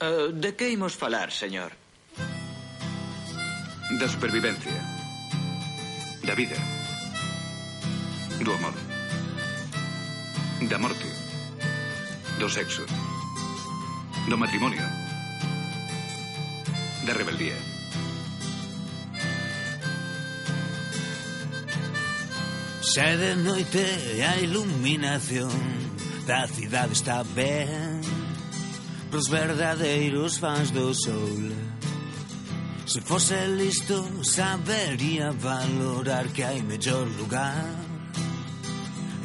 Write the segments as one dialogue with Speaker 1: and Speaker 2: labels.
Speaker 1: Uh, de que imos falar, señor?
Speaker 2: Da supervivencia. Da vida. Do amor. Da morte. Do sexo. Do matrimonio. Da rebeldía.
Speaker 3: Xa de noite e a iluminación da cidade está ben pros verdadeiros fans do sol Se fose listo sabería valorar que hai mellor lugar.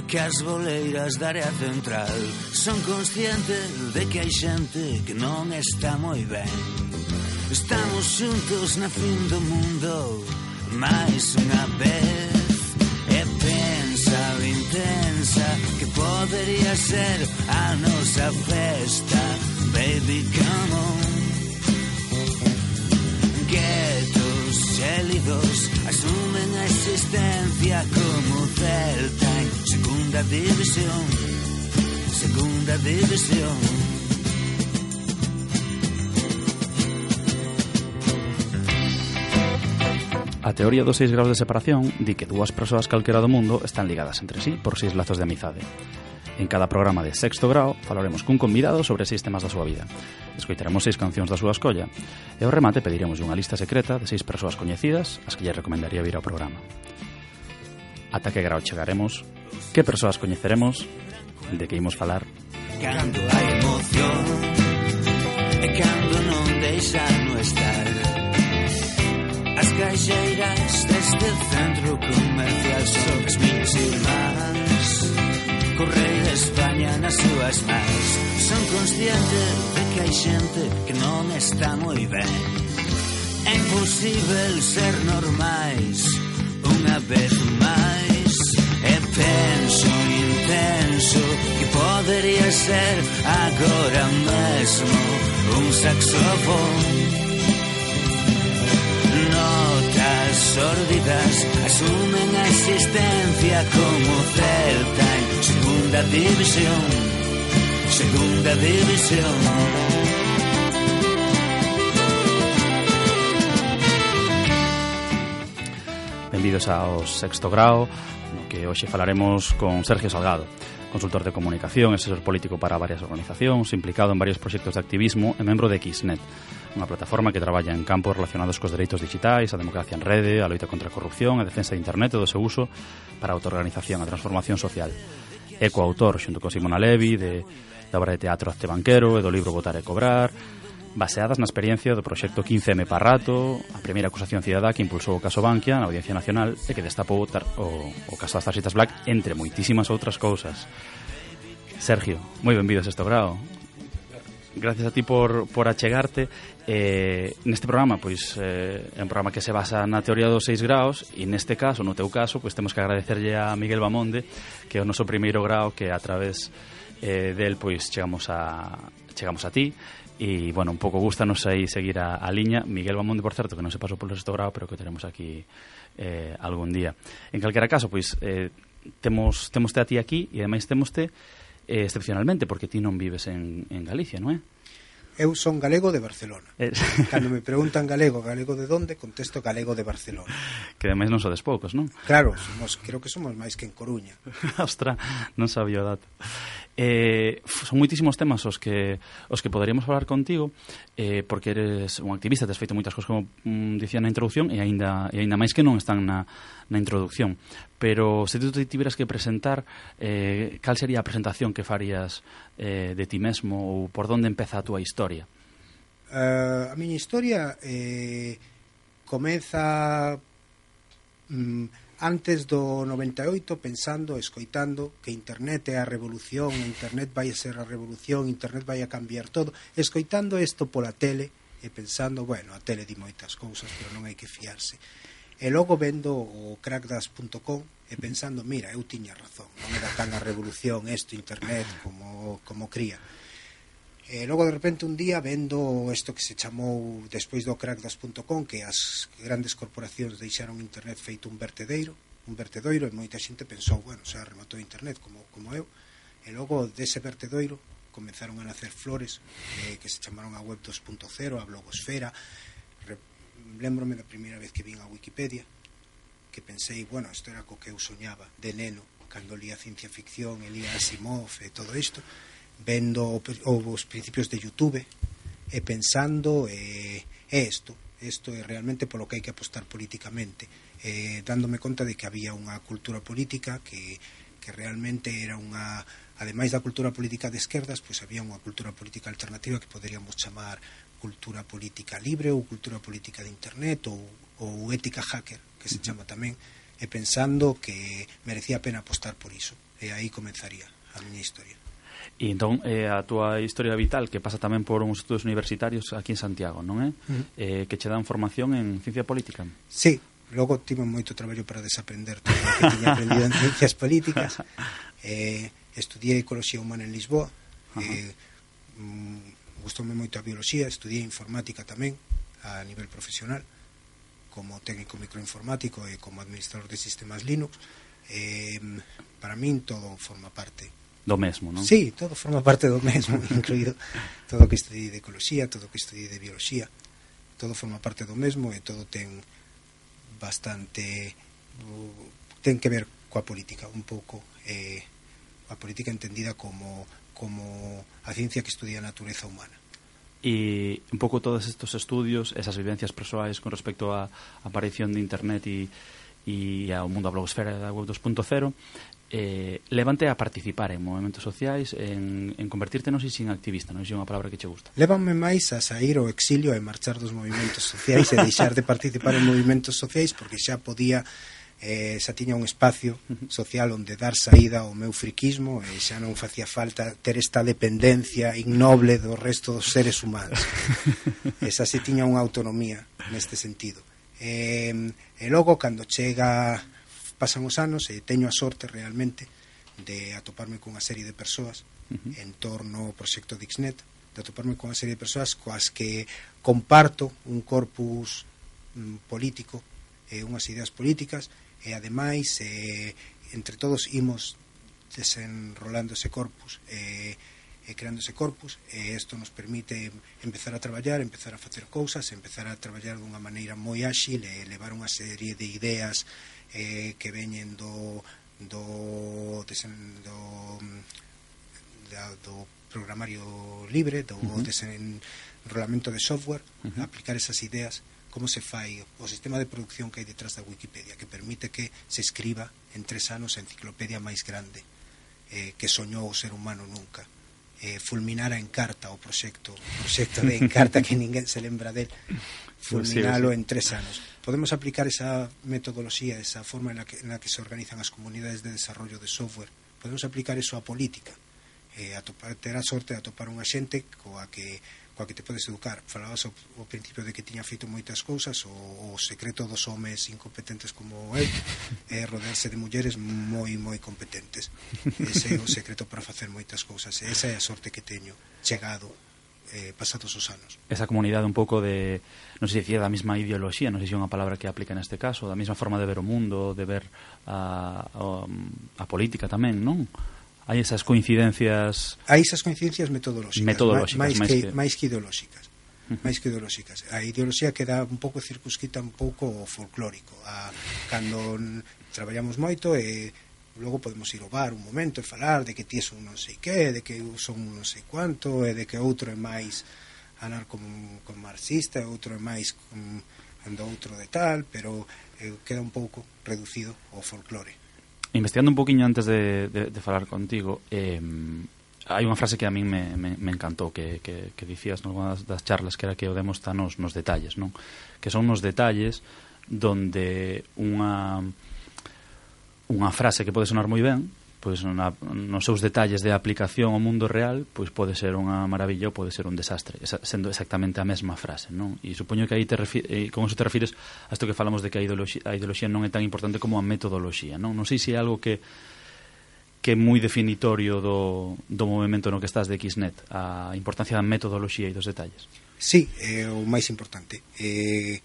Speaker 3: Que as boleiras da área central Son consciente de que hai xente que non está moi ben. Estamos xuntos na fin do mundo máis unha vez. E pensa intensa que podería ser a nosa festa baby, come on. Guetos gélidos asumen a existencia como Celta en segunda división, segunda división.
Speaker 4: A teoría dos seis graus de separación di que dúas persoas calquera do mundo están ligadas entre sí por seis lazos de amizade En cada programa de sexto grau falaremos cun convidado sobre seis temas da súa vida. Escoitaremos seis cancións da súa escolla e ao remate pediremos unha lista secreta de seis persoas coñecidas as que lle recomendaría vir ao programa. Ata que grau chegaremos, que persoas coñeceremos, de que imos falar.
Speaker 3: Cando hai emoción e cando non deixa no estar As caixeiras deste centro comercial son as minhas irmãs co rei de España nas súas mans. Son consciente de que hai xente que non está moi ben É imposible ser normais unha vez máis E penso intenso que podería ser agora mesmo un saxofón. Notas sórdidas asumen a existencia como celta Segunda División, Segunda División.
Speaker 4: Benvidos ao sexto grao, no que hoxe falaremos con Sergio Salgado consultor de comunicación, asesor político para varias organizacións, implicado en varios proxectos de activismo e membro de Xnet, unha plataforma que traballa en campos relacionados cos dereitos digitais, a democracia en rede, a loita contra a corrupción, a defensa de internet e do seu uso para a autoorganización, a transformación social. É coautor, xunto con Simona Levi, de, da obra de teatro Azte Banquero e do libro Votar e Cobrar, baseadas na experiencia do proxecto 15M Parrato, a primeira acusación cidadá que impulsou o caso Bankia na Audiencia Nacional e que destapou o, tar, o, o caso das tarxetas Black entre moitísimas outras cousas. Sergio, moi benvido a este grado. Gracias a ti por, por achegarte eh, Neste programa, pois eh, É un programa que se basa na teoría dos seis graus E neste caso, no teu caso, pois temos que agradecerlle a Miguel Bamonde Que é o noso primeiro grau que a través eh, del pois chegamos a, chegamos a ti E, bueno, un pouco gustanos aí seguir a, a liña. Miguel Bamonde, por certo, que non se pasou polo sexto grau, Pero que teremos aquí eh, algún día. En calquera caso, pois eh, Temos, temos te a ti aquí E ademais temos te eh, excepcionalmente Porque ti non vives en, en Galicia, non é?
Speaker 5: Eu son galego de Barcelona.
Speaker 4: Eh...
Speaker 5: Cando me preguntan galego, galego de donde Contesto galego de Barcelona.
Speaker 4: Que ademais non sodes poucos, non?
Speaker 5: Claro, somos, creo que somos máis que en Coruña.
Speaker 4: Ostra, non sabía o dato. Eh, son moitísimos temas os que os que poderíamos falar contigo eh, porque eres un activista, tes feito moitas cosas como mm, dicía na introducción e aínda e aínda máis que non están na, na introducción pero se tú te tiveras que presentar eh, cal sería a presentación que farías eh, de ti mesmo ou por onde empeza a túa historia?
Speaker 5: Uh, a miña historia eh, comeza mm, antes do 98 pensando, escoitando que internet é a revolución, internet vai a ser a revolución, internet vai a cambiar todo, escoitando isto pola tele e pensando, bueno, a tele di moitas cousas, pero non hai que fiarse. E logo vendo o crackdas.com e pensando, mira, eu tiña razón, non era tan a revolución isto internet como como cría. E logo de repente un día vendo isto que se chamou despois do crackdas.com que as grandes corporacións deixaron internet feito un vertedeiro, un vertedoiro e moita xente pensou, bueno, xa rematou internet como, como eu e logo dese vertedoiro comenzaron a nacer flores eh, que se chamaron a web 2.0, a blogosfera. Re, lembrome da primeira vez que vin a Wikipedia que pensei, bueno, isto era co que eu soñaba de neno, cando lía ciencia ficción e lía Asimov e todo isto vendo os principios de Youtube e pensando e, e isto isto é realmente polo que hai que apostar políticamente eh, dándome conta de que había unha cultura política que, que realmente era unha ademais da cultura política de esquerdas pois había unha cultura política alternativa que poderíamos chamar cultura política libre ou cultura política de internet ou, ou ética hacker que se chama tamén e pensando que merecía a pena apostar por iso. E aí comenzaría a miña historia.
Speaker 4: E entón eh, a túa historia vital que pasa tamén por uns estudos universitarios aquí en Santiago, non é? Uh -huh. eh, que che dan formación en ciencia política.
Speaker 5: Sí, logo tive moito traballo para desaprender todo o que tiña aprendido en ciencias políticas. Eh, estudiei ecoloxía humana en Lisboa. Uh -huh. Eh, mm, gustoume moito a biología, estudiei informática tamén a nivel profesional como técnico microinformático e como administrador de sistemas Linux. Eh, para min todo forma parte
Speaker 4: do mesmo, non?
Speaker 5: Sí, todo forma parte do mesmo, incluído todo o que estudei de ecoloxía, todo o que estudei de bioloxía, todo forma parte do mesmo e todo ten bastante ten que ver coa política un pouco eh, a política entendida como como a ciencia que estudia a natureza humana
Speaker 4: e un pouco todos estos estudios, esas vivencias persoais con respecto á aparición de internet e e ao mundo da blogosfera da web 2.0 eh, levante a participar en movimentos sociais, en, en convertirte non sei sin activista, non sei unha palabra que che gusta.
Speaker 5: Levanme máis a sair ao exilio e marchar dos movimentos sociais e deixar de participar en movimentos sociais porque xa podía eh, xa tiña un espacio social onde dar saída ao meu friquismo e xa non facía falta ter esta dependencia ignoble do resto dos seres humanos. E xa se tiña unha autonomía neste sentido. E, e logo cando chega Pasan os anos e teño a sorte realmente de atoparme cunha serie de persoas uh -huh. en torno ao proxecto Dixnet, de atoparme cunha serie de persoas coas que comparto un corpus mm, político e unhas ideas políticas e ademais eh, entre todos imos desenrolando ese corpus e eh, Eh, e creándose corpus e isto nos permite empezar a traballar, empezar a facer cousas, empezar a traballar dunha maneira moi áxil e levar unha serie de ideas eh, que veñen do do, desen, do da, do programario libre, do uh -huh. desenrolamento de software, uh -huh. aplicar esas ideas como se fai o sistema de producción que hai detrás da Wikipedia que permite que se escriba en tres anos a enciclopedia máis grande eh, que soñou o ser humano nunca eh, fulminara en carta o proxecto, proxecto de encarta que ninguén se lembra del, fulminalo en tres anos. Podemos aplicar esa metodoloxía, esa forma en la que, en la que se organizan as comunidades de desarrollo de software, podemos aplicar eso a política. Eh, a topar, ter terá sorte de atopar unha xente coa que coa que te podes educar falabas ao, ao principio de que tiña feito moitas cousas o, o secreto dos homes incompetentes como eu é rodearse de mulleres moi moi competentes ese é o secreto para facer moitas cousas e esa é a sorte que teño chegado eh, pasados os anos.
Speaker 4: Esa comunidade un pouco de, non sei se é da mesma ideoloxía, non sei se é unha palabra que aplica neste caso, da mesma forma de ver o mundo, de ver a, a, a política tamén, non? hai esas coincidencias
Speaker 5: hai esas coincidencias metodolóxicas,
Speaker 4: metodolóxicas
Speaker 5: máis, máis, que, que... máis que ideolóxicas uh -huh. máis que ideolóxicas. A ideoloxía queda un pouco circunscrita un pouco folclórico. A, cando traballamos moito e logo podemos ir ao bar un momento e falar de que ti un non sei que, de que eu son un non sei cuánto e de que outro é máis anarco con marxista e outro é máis con, ando outro de tal, pero eh, queda un pouco reducido ao folclore
Speaker 4: investigando un poquinho antes de, de, de falar contigo, eh, hai unha frase que a min me, me, me encantou que, que, que dicías nunha das, das charlas que era que o demo está nos, nos detalles non? Que son nos detalles donde unha unha frase que pode sonar moi ben pois na, nos seus detalles de aplicación ao mundo real, pois pode ser unha maravilla ou pode ser un desastre, esa, sendo exactamente a mesma frase, non? E supoño que aí te refi eh, con eso te refires a isto que falamos de que a ideoloxía, a ideoloxía non é tan importante como a metodoloxía, non? Non sei se é algo que que é moi definitorio do, do movimento no que estás de Xnet, a importancia da metodoloxía e dos detalles.
Speaker 5: Sí, é o máis importante. Eh,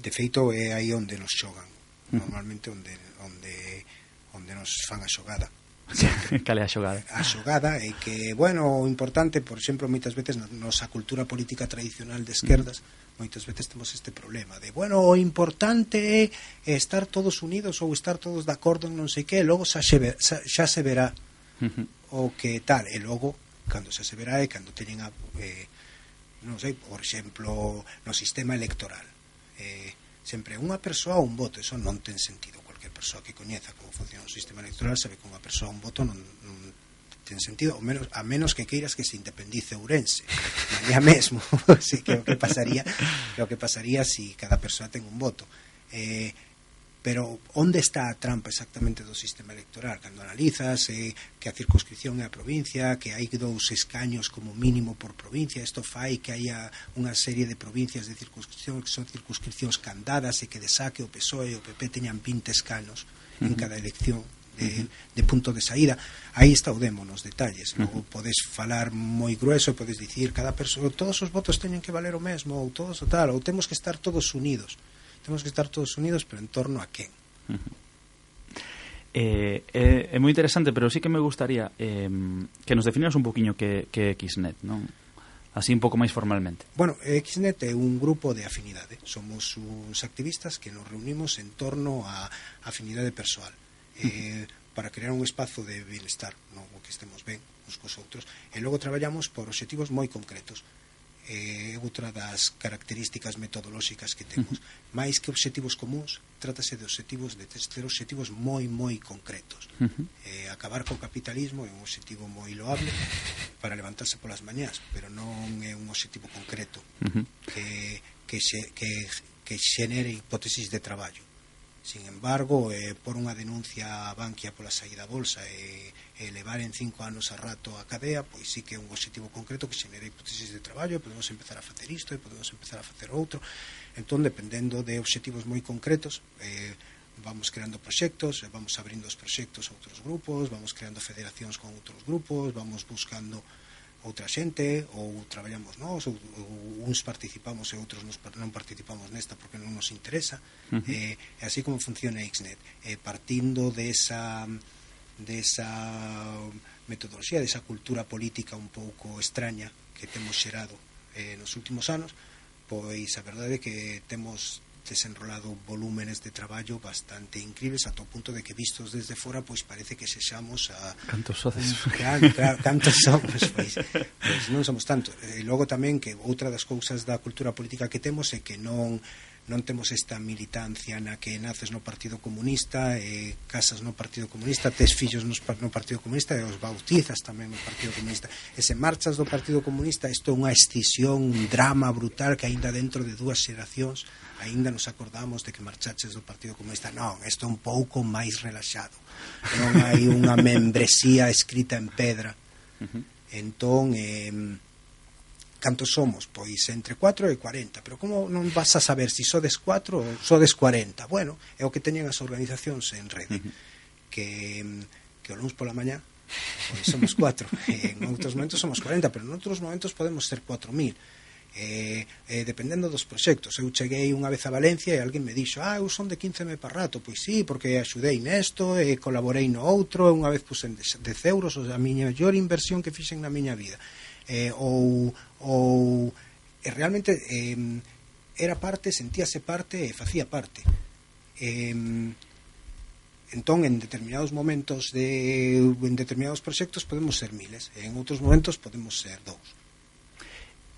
Speaker 5: de feito, é aí onde nos xogan, normalmente onde, onde, onde nos fan a xogada.
Speaker 4: Cale a xogada?
Speaker 5: A xogada é que, bueno, o importante, por exemplo, moitas veces na nosa cultura política tradicional de esquerdas, mm. moitas veces temos este problema de, bueno, o importante é estar todos unidos ou estar todos de acordo en non sei que, logo xa, xe, xa, xa se verá uh -huh. o que tal, e logo, cando xa se verá é cando teñen a, eh, non sei, por exemplo, no sistema electoral. Eh, sempre unha persoa un voto, eso non ten sentido persoa que coñeza como funciona o sistema electoral sabe que unha persoa un voto non, non ten sentido, ao menos, a menos que queiras que se independice Ourense mañá mesmo, así que o que pasaría que o que pasaría si cada persoa ten un voto. Eh, Pero onde está a trampa exactamente do sistema electoral? Cando analizas eh, que a circunscripción é a provincia, que hai dous escaños como mínimo por provincia, isto fai que haya unha serie de provincias de circunscripción que son circunscripcións candadas e que de saque o PSOE e o PP teñan 20 escanos uh -huh. en cada elección de, de punto de saída. Aí está o demo nos detalles. Logo podes falar moi grueso podes dicir cada persoa todos os votos teñen que valer o mesmo ou todos o tal ou temos que estar todos unidos temos que estar todos unidos, pero en torno a quen? Uh -huh.
Speaker 4: Eh, eh, é moi interesante, pero sí que me gustaría eh, que nos definieras un poquinho que, que é Xnet, non? Así un pouco máis formalmente.
Speaker 5: Bueno, eh, Xnet é un grupo de afinidade. Somos uns activistas que nos reunimos en torno a afinidade persoal. Eh, para crear un espazo de bienestar, non? o que estemos ben uns cos outros. E logo traballamos por obxectivos moi concretos Eh, é outra das características metodolóxicas que temos. Uh -huh. Mais que obxectivos comuns, trátase de obxectivos de ter obxectivos moi moi concretos. Uh -huh. eh, acabar co capitalismo é un obxectivo moi loable para levantarse polas mañás, pero non é un obxectivo concreto uh -huh. que que se que que xenere hipótesis de traballo. Sin embargo, eh, por unha denuncia a Bankia pola saída a bolsa e, e levar en cinco anos a rato a cadea, pois sí que é un objetivo concreto que xenera hipótesis de traballo, podemos empezar a facer isto e podemos empezar a facer outro. Entón, dependendo de objetivos moi concretos, eh, vamos creando proxectos, vamos abrindo os proxectos a outros grupos, vamos creando federacións con outros grupos, vamos buscando outra xente ou traballamos nós ou, ou uns participamos e outros nos, non participamos nesta porque non nos interesa uh -huh. eh, así como funciona Xnet eh, partindo desa desa metodoloxía desa cultura política un pouco extraña que temos xerado eh, nos últimos anos pois a verdade é que temos desenrolado volúmenes de traballo bastante incríveis ata o punto de que vistos desde fora pois parece que sexamos a
Speaker 4: cantos sodes
Speaker 5: claro, claro, cantos somos pois, pois non somos tanto e eh, logo tamén que outra das cousas da cultura política que temos é que non non temos esta militancia na que naces no Partido Comunista e casas no Partido Comunista tes fillos no Partido Comunista e os bautizas tamén no Partido Comunista. E se marchas do Partido Comunista isto é unha escisión, un drama brutal que aínda dentro de dúas xeracións aínda nos acordamos de que marchaches do Partido Comunista. Non, isto é un pouco máis relaxado. Non hai unha membresía escrita en pedra. Entón eh, cantos somos? Pois entre 4 e 40, pero como non vas a saber se si sodes 4 ou sodes 40? Bueno, é o que teñen as organizacións en rede, uh -huh. que, que o luns pola mañá pois somos 4, en outros momentos somos 40, pero en outros momentos podemos ser 4000 eh, eh, dependendo dos proxectos. Eu cheguei unha vez a Valencia e alguén me dixo, ah, eu son de 15 me para rato. Pois sí, porque axudei nesto, e eh, colaborei no outro, unha vez puxen 10 euros, a miña mellor inversión que fixen na miña vida. Eh, ou, ou e realmente eh, era parte, sentíase parte e facía parte. Eh, entón en determinados momentos de en determinados proxectos podemos ser miles e en outros momentos podemos ser dous.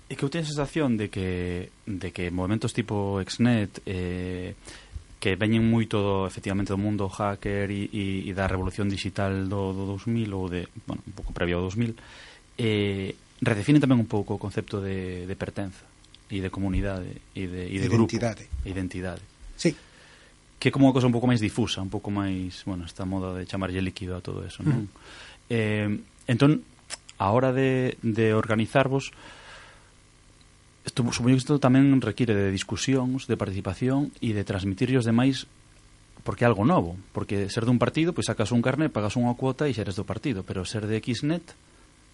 Speaker 4: E que eu teño a sensación de que de que movimentos tipo Exnet eh, que veñen moito do, efectivamente do mundo hacker e, e, e da revolución digital do, do 2000 ou de, bueno, un pouco previo ao 2000 eh, redefine tamén un pouco o concepto de, de pertenza e de comunidade e de, e de
Speaker 5: identidade.
Speaker 4: grupo. Identidade.
Speaker 5: Sí.
Speaker 4: Que é como unha cosa un pouco máis difusa, un pouco máis, bueno, esta moda de chamarlle líquido a todo eso, non? Mm. Eh, entón, a hora de, de organizarvos, isto, supoño que isto tamén require de discusións, de participación e de transmitir os demais porque é algo novo, porque ser dun partido, pois sacas un carné, pagas unha cuota e xa eres do partido, pero ser de Xnet,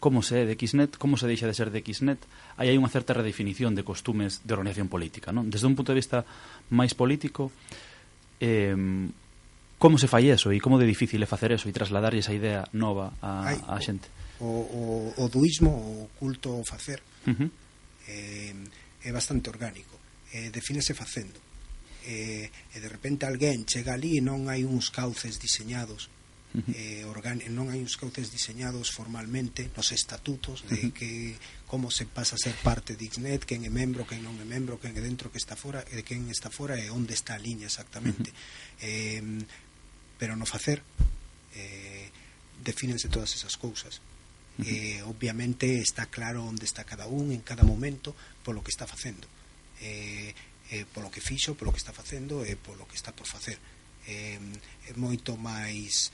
Speaker 4: como se é de Xnet, como se deixa de ser de Xnet, aí hai unha certa redefinición de costumes de organización política. Non? Desde un punto de vista máis político, eh, como se fai eso e como de difícil é facer eso e trasladar esa idea nova a,
Speaker 5: Ai,
Speaker 4: a xente?
Speaker 5: O, o, o duismo, o culto ao facer,
Speaker 4: uh -huh.
Speaker 5: eh, é bastante orgánico, eh, defínese facendo. Eh, e de repente alguén chega ali e non hai uns cauces diseñados eh, organ non hai uns cauces diseñados formalmente nos estatutos de que como se pasa a ser parte de Ixnet, quen é membro, quen non é membro, quen é dentro, que está fora, e eh, quen está fora e eh, onde está a liña exactamente. Eh, pero no facer eh, defínense todas esas cousas. Eh, obviamente está claro onde está cada un en cada momento polo que está facendo. Eh, eh, polo que fixo, polo que está facendo eh, e polo que está por facer. Eh, é moito máis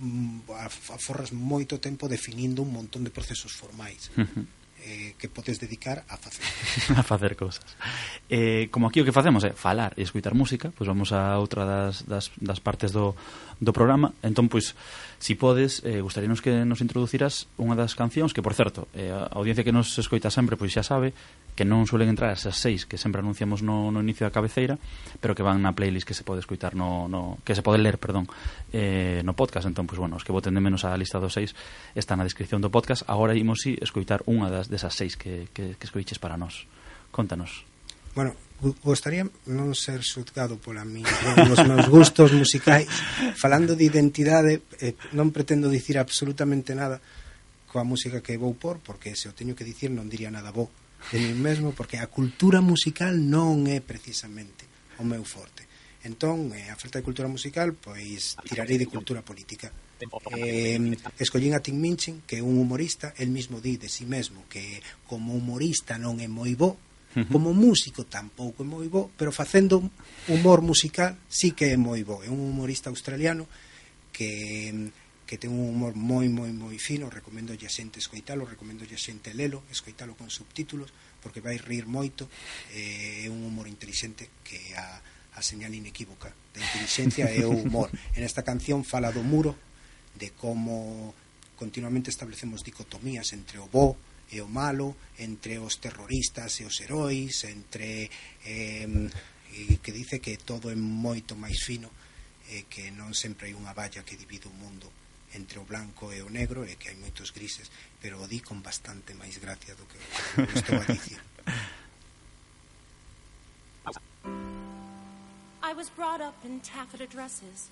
Speaker 5: Mm, aforras moito tempo definindo un montón de procesos formais uh -huh. eh, que podes dedicar a facer.
Speaker 4: A facer cousas. Eh, como aquí o que facemos é eh, falar e escutar música pois vamos a outra das, das, das partes do, do programa. Entón pois si podes eh, gustaríanos que nos introduciras unha das cancións que por certo eh, a audiencia que nos escoita sempre pois xa sabe que non suelen entrar esas seis que sempre anunciamos no, no inicio da cabeceira, pero que van na playlist que se pode escoitar no, no que se pode ler, perdón, eh, no podcast, entón pois pues, bueno, os que voten de menos a lista dos seis está na descripción do podcast. Agora imos si escoitar unha das desas seis que que que escoiches para nós. Contanos.
Speaker 5: Bueno, gostaría non ser xuzgado pola mi, nos meus gustos musicais. Falando de identidade, eh, non pretendo dicir absolutamente nada coa música que vou por, porque se o teño que dicir non diría nada bo de mí mesmo porque a cultura musical non é precisamente o meu forte. Entón, eh, a falta de cultura musical, pois tirarei de cultura política. Eh, escollín a Tim Minchin, que é un humorista, el mismo di de si sí mesmo que como humorista non é moi bo, como músico tampouco é moi bo, pero facendo humor musical sí que é moi bo. É un humorista australiano que que ten un humor moi, moi, moi fino, recomendo a xente escoitalo, recomendo a xente lelo, escoitalo con subtítulos, porque vai rir moito, eh, é un humor inteligente que a, a señal inequívoca da inteligencia é o humor. En esta canción fala do muro, de como continuamente establecemos dicotomías entre o bo e o malo, entre os terroristas e os heróis, entre eh, e que dice que todo é moito máis fino e eh, que non sempre hai unha valla que divide o mundo entre o blanco e o negro e que hai moitos grises, pero o di con bastante máis gracia do que estou a dicir.
Speaker 6: I was brought up in taffeta dresses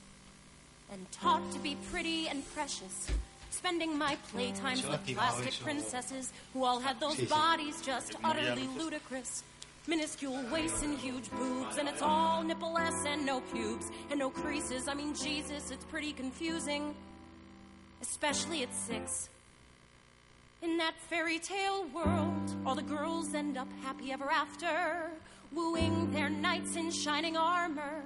Speaker 6: and taught to be pretty and precious. Spending my playtimes with plastic princesses who all had those bodies just utterly ludicrous. Minuscule waists and huge boobs, and it's all nipple-less and no pubes and no creases. I mean, Jesus, it's pretty confusing, especially at six. In that fairy tale world, all the girls end up happy ever after, wooing their knights in shining armor.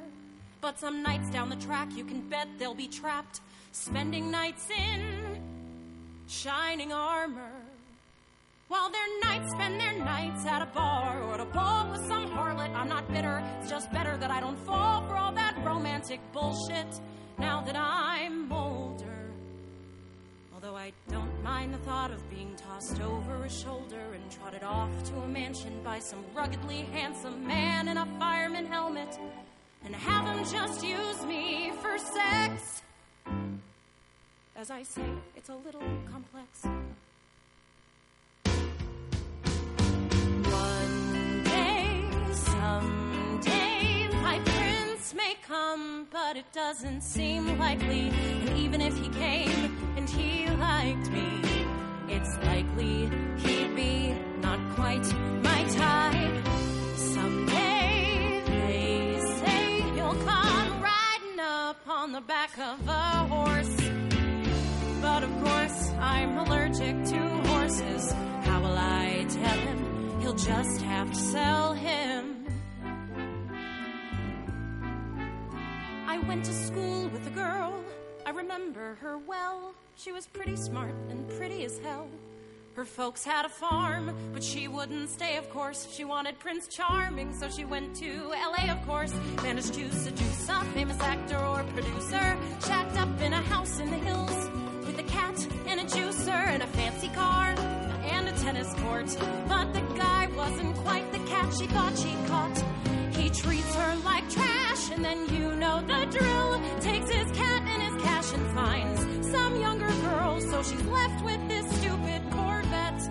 Speaker 6: But some nights down the track, you can bet they'll be trapped, spending nights in shining armor. While their knights spend their nights at a bar or at a ball with some harlot, I'm not bitter. It's just better that I don't fall for all that romantic bullshit now that I'm older. Although I don't mind the thought of being tossed over a shoulder and trotted off to a mansion by some ruggedly handsome man in a fireman helmet and have him just use me for sex. As I say, it's a little complex. One day, someday, my prince may come, but it doesn't seem likely. And even if he came and he liked me, it's likely he'd be not quite my type. Someday, they say he'll come riding up on the back of a horse. But of course, I'm allergic to horses. How will I tell him? He'll just have to sell him. I went to school with a girl. I remember her well. She was pretty smart and pretty as hell. Her folks had a farm, but she wouldn't stay, of course. She wanted Prince Charming, so she went to LA, of course. Managed to seduce a famous actor or producer. Shacked up in a house in the hills with a cat and a juicer and a fancy car and a tennis court. But the guy wasn't quite the cat she thought she caught. He treats her like trash, and then you know the drill. Takes his cat and his cash and girl, so she's left with this stupid Corvette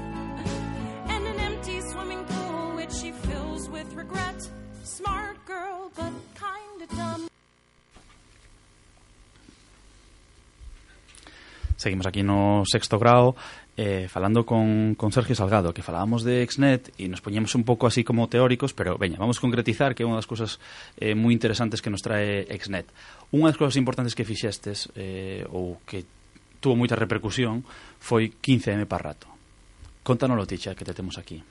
Speaker 6: and an empty swimming pool, which she fills with regret. Smart girl, but kinda dumb.
Speaker 4: Seguimos aquí no sexto grado eh, falando con, con Sergio Salgado que falábamos de Exnet e nos poñemos un pouco así como teóricos pero veña, vamos a concretizar que é unha das cousas eh, moi interesantes que nos trae Exnet unha das cousas importantes que fixestes eh, ou que tuvo moita repercusión foi 15M para rato. Contanoslo, Ticha, que te temos aquí.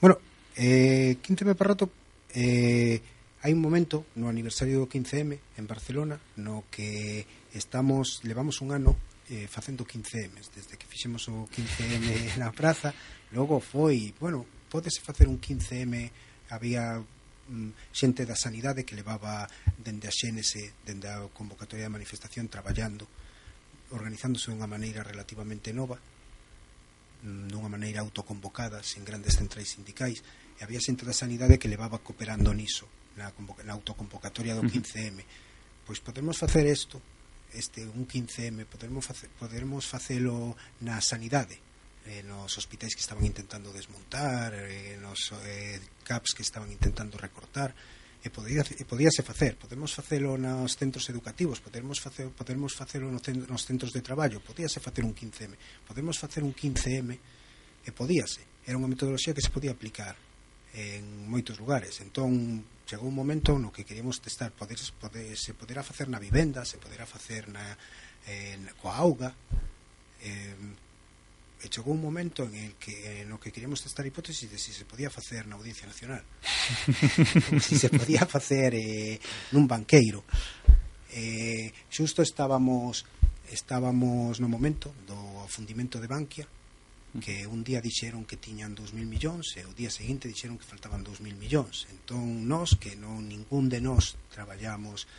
Speaker 5: Bueno, eh, 15M para rato eh, hai un momento no aniversario do 15M en Barcelona no que estamos levamos un ano eh, facendo 15M desde que fixemos o 15M na praza logo foi, bueno, podese facer un 15M había mm, xente da sanidade que levaba dende a xénese dende a convocatoria de manifestación traballando organizándose dunha maneira relativamente nova mm, dunha maneira autoconvocada sen grandes centrais sindicais e había xente da sanidade que levaba cooperando niso na, na autoconvocatoria do 15M pois podemos facer isto este un 15M podemos facer, podemos facelo na sanidade eh, nos hospitais que estaban intentando desmontar eh, nos eh, CAPs que estaban intentando recortar e podía, e podíase facer. Podemos facelo nos centros educativos podemos, facer, podemos facelo nos centros de traballo podíase facer un 15M podemos facer un 15M e podíase. Era unha metodoloxía que se podía aplicar en moitos lugares. Entón chegou un momento no que queríamos testar poder, poder, se poderá facer na vivenda se poderá facer na, eh, coa auga eh, e chegou un momento en el que no que queríamos testar a hipótesis de si se podía facer na Audiencia Nacional. Si se podía facer eh, nun banqueiro. Eh, xusto estábamos estábamos no momento do fundimento de Bankia que un día dixeron que tiñan 2.000 millóns e o día seguinte dixeron que faltaban 2.000 millóns. Entón nós que non ningún de nós traballamos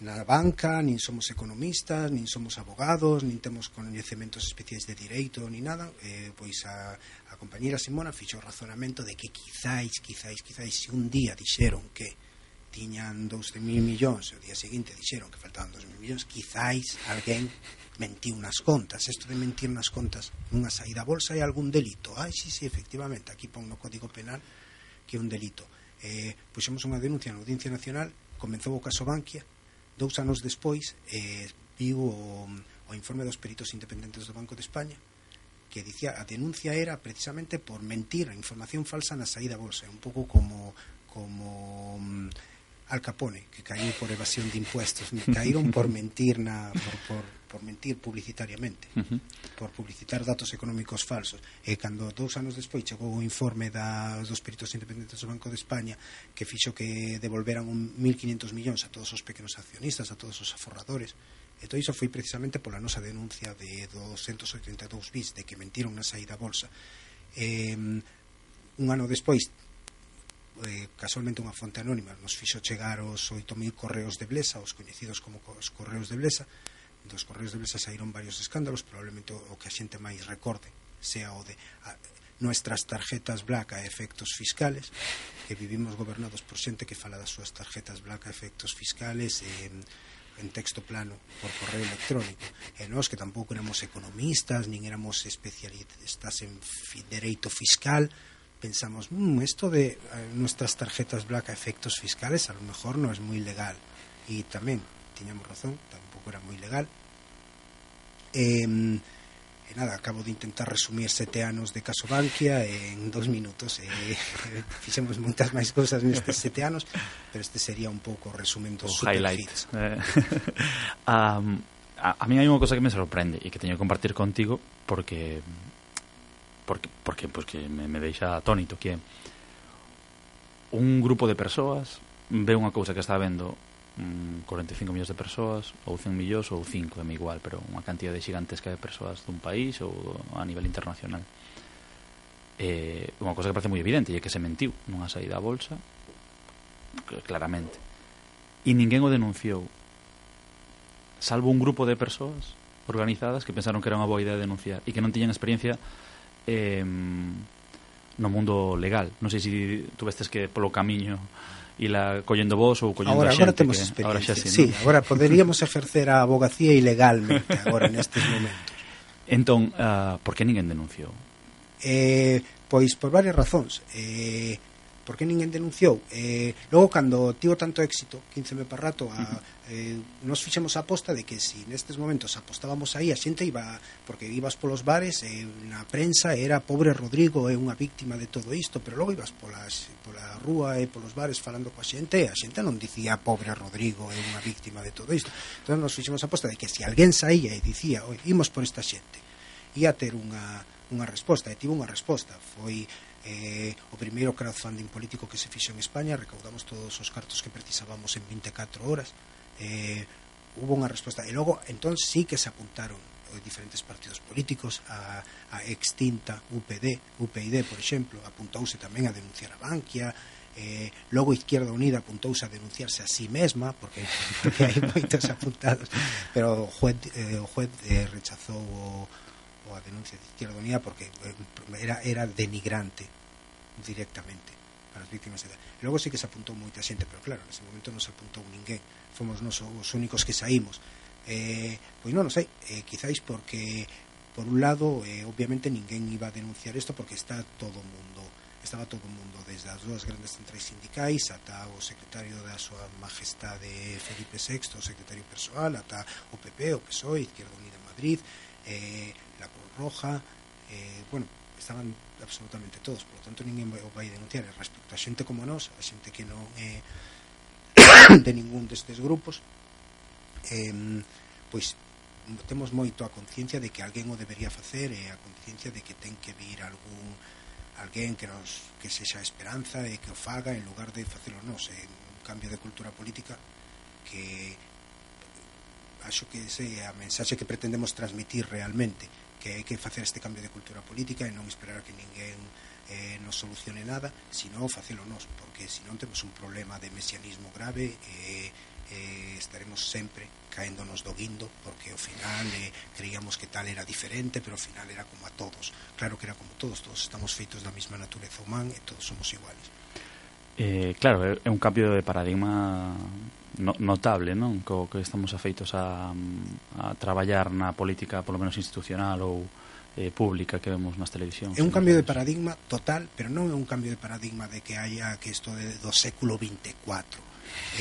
Speaker 5: na banca, nin somos economistas, nin somos abogados, nin temos coñecementos especiais de direito, ni nada, eh, pois a, a compañera Simona fixo o razonamento de que quizáis, quizáis, quizáis, se un día dixeron que tiñan 12.000 millóns e o día seguinte dixeron que faltaban 2.000 millóns, quizáis alguén mentiu nas contas. Isto de mentir nas contas nunha saída a bolsa é algún delito. Ai, sí, sí, efectivamente, aquí pon no Código Penal que é un delito. Eh, pois puxemos unha denuncia na Audiencia Nacional, comenzou o caso Bankia, Dous anos despois eh, viu o, o informe dos peritos independentes do Banco de España que dicía a denuncia era precisamente por mentir a información falsa na saída a bolsa, un pouco como como mm, Al Capone, que caíu por evasión de impuestos, caíron por mentir na por, por por mentir publicitariamente,
Speaker 4: uh -huh.
Speaker 5: por publicitar datos económicos falsos. E cando dous anos despois chegou o informe da, dos peritos independentes do Banco de España que fixo que devolveran un 1.500 millóns a todos os pequenos accionistas, a todos os aforradores, E todo iso foi precisamente pola nosa denuncia de 282 bis de que mentiron na saída a bolsa. Eh, un ano despois, eh, casualmente unha fonte anónima nos fixo chegar os 8.000 correos de Blesa, os coñecidos como os correos de Blesa, dos correos de Belsa saíron varios escándalos probablemente o que a xente máis recorde sea o de a, nuestras tarjetas black a efectos fiscales que vivimos gobernados por xente que fala das súas tarjetas black a efectos fiscales e, en texto plano por correo electrónico e nós que tampouco éramos economistas nin éramos especialistas en fi, dereito fiscal pensamos, mmm, esto de eh, nuestras tarjetas black a efectos fiscales a lo mejor no es muy legal. E tamén, tiñamos razón, también fuera moi legal. Eh, e nada, acabo de intentar resumir sete anos de caso Bankia en dos minutos. Eh, fixemos moitas máis cousas nestes sete anos, pero este sería un pouco o resumen dos
Speaker 4: o highlight. Eh, um, a, a mí hai unha cosa que me sorprende e que teño que compartir contigo porque porque porque pues que me, me deixa atónito que un grupo de persoas ve unha cousa que está vendo mm, 45 millóns de persoas ou 100 millóns ou 5, é igual, pero unha cantidad de gigantesca de persoas dun país ou a nivel internacional. Eh, unha cosa que parece moi evidente é que se mentiu nunha saída a bolsa claramente. E ninguén o denunciou. Salvo un grupo de persoas organizadas que pensaron que era unha boa idea denunciar e que non tiñan experiencia eh, no mundo legal. Non sei se tú tuvestes que polo camiño ila collendo vos ou collendo
Speaker 5: agora,
Speaker 4: a xente.
Speaker 5: Agora temos experiencia.
Speaker 4: Agora xa sí,
Speaker 5: sí
Speaker 4: ¿no?
Speaker 5: agora poderíamos exercer a abogacía ilegalmente agora nestes momentos.
Speaker 4: Entón, uh, por que ninguén denunciou?
Speaker 5: Eh, pois por varias razóns. Eh, por que ninguén denunciou? Eh, logo, cando tivo tanto éxito, 15 me para rato, a, eh, nos fixemos a aposta de que si nestes momentos apostábamos aí, a xente iba, porque ibas polos bares, eh, na prensa era pobre Rodrigo, é eh, unha víctima de todo isto, pero logo ibas polas, pola rúa e eh, polos bares falando coa xente, e a xente non dicía pobre Rodrigo, é eh, unha víctima de todo isto. Entón, nos fixemos a aposta de que se si alguén saía e dicía, oi, imos por esta xente, ia ter unha, unha resposta, e tivo unha resposta. Foi eh, o primeiro crowdfunding político que se fixo en España recaudamos todos os cartos que precisábamos en 24 horas. Eh, hubo unha resposta. E logo entón sí que se apuntaron eh, diferentes partidos políticos a, a extinta UPD, UPID, por exemplo, apuntouse tamén a denunciar a Bankia, eh, logo Izquierda Unida apuntouse a denunciarse a sí mesma porque, porque hai moitos apuntados. Pero o juez, eh, o juez eh, rechazou o, o a denuncia de Izquierda Unida porque eh, era, era denigrante directamente para as víctimas de Logo sí que se apuntou moita xente, pero claro, nese momento non se apuntou ninguén. Fomos nos os únicos que saímos. Eh, pois non, non sei, eh, quizáis porque por un lado, eh, obviamente ninguén iba a denunciar isto porque está todo o mundo estaba todo o mundo desde as dúas grandes centrais sindicais ata o secretario da súa majestade eh, Felipe VI, o secretario persoal, ata o PP, o PSOE, Izquierda Unida Madrid, eh, la Cruz Roja, eh, bueno, estaban absolutamente todos, por lo tanto ninguén o vai denunciar. E respecto a xente como nós, a xente que non é de ningún destes grupos eh, pois temos moito a conciencia de que alguén o debería facer e a conciencia de que ten que vir algún alguén que nos que sexa esperanza e que o faga en lugar de facelo nos é un cambio de cultura política que acho que ese é a mensaxe que pretendemos transmitir realmente que hai que facer este cambio de cultura política e non esperar a que ninguén eh, nos solucione nada, sino facelo nós, porque senón temos un problema de mesianismo grave e eh, eh, estaremos sempre caéndonos do guindo porque ao final eh, creíamos que tal era diferente pero ao final era como a todos. Claro que era como todos, todos estamos feitos da mesma natureza humana e todos somos iguales.
Speaker 4: Eh, Claro, é un cambio de paradigma no, notable, non? Co que estamos afeitos a, a traballar na política, polo menos institucional ou eh, pública que vemos nas televisións.
Speaker 5: É un cambio de paradigma total, pero non é un cambio de paradigma de que haya que isto de, do século 24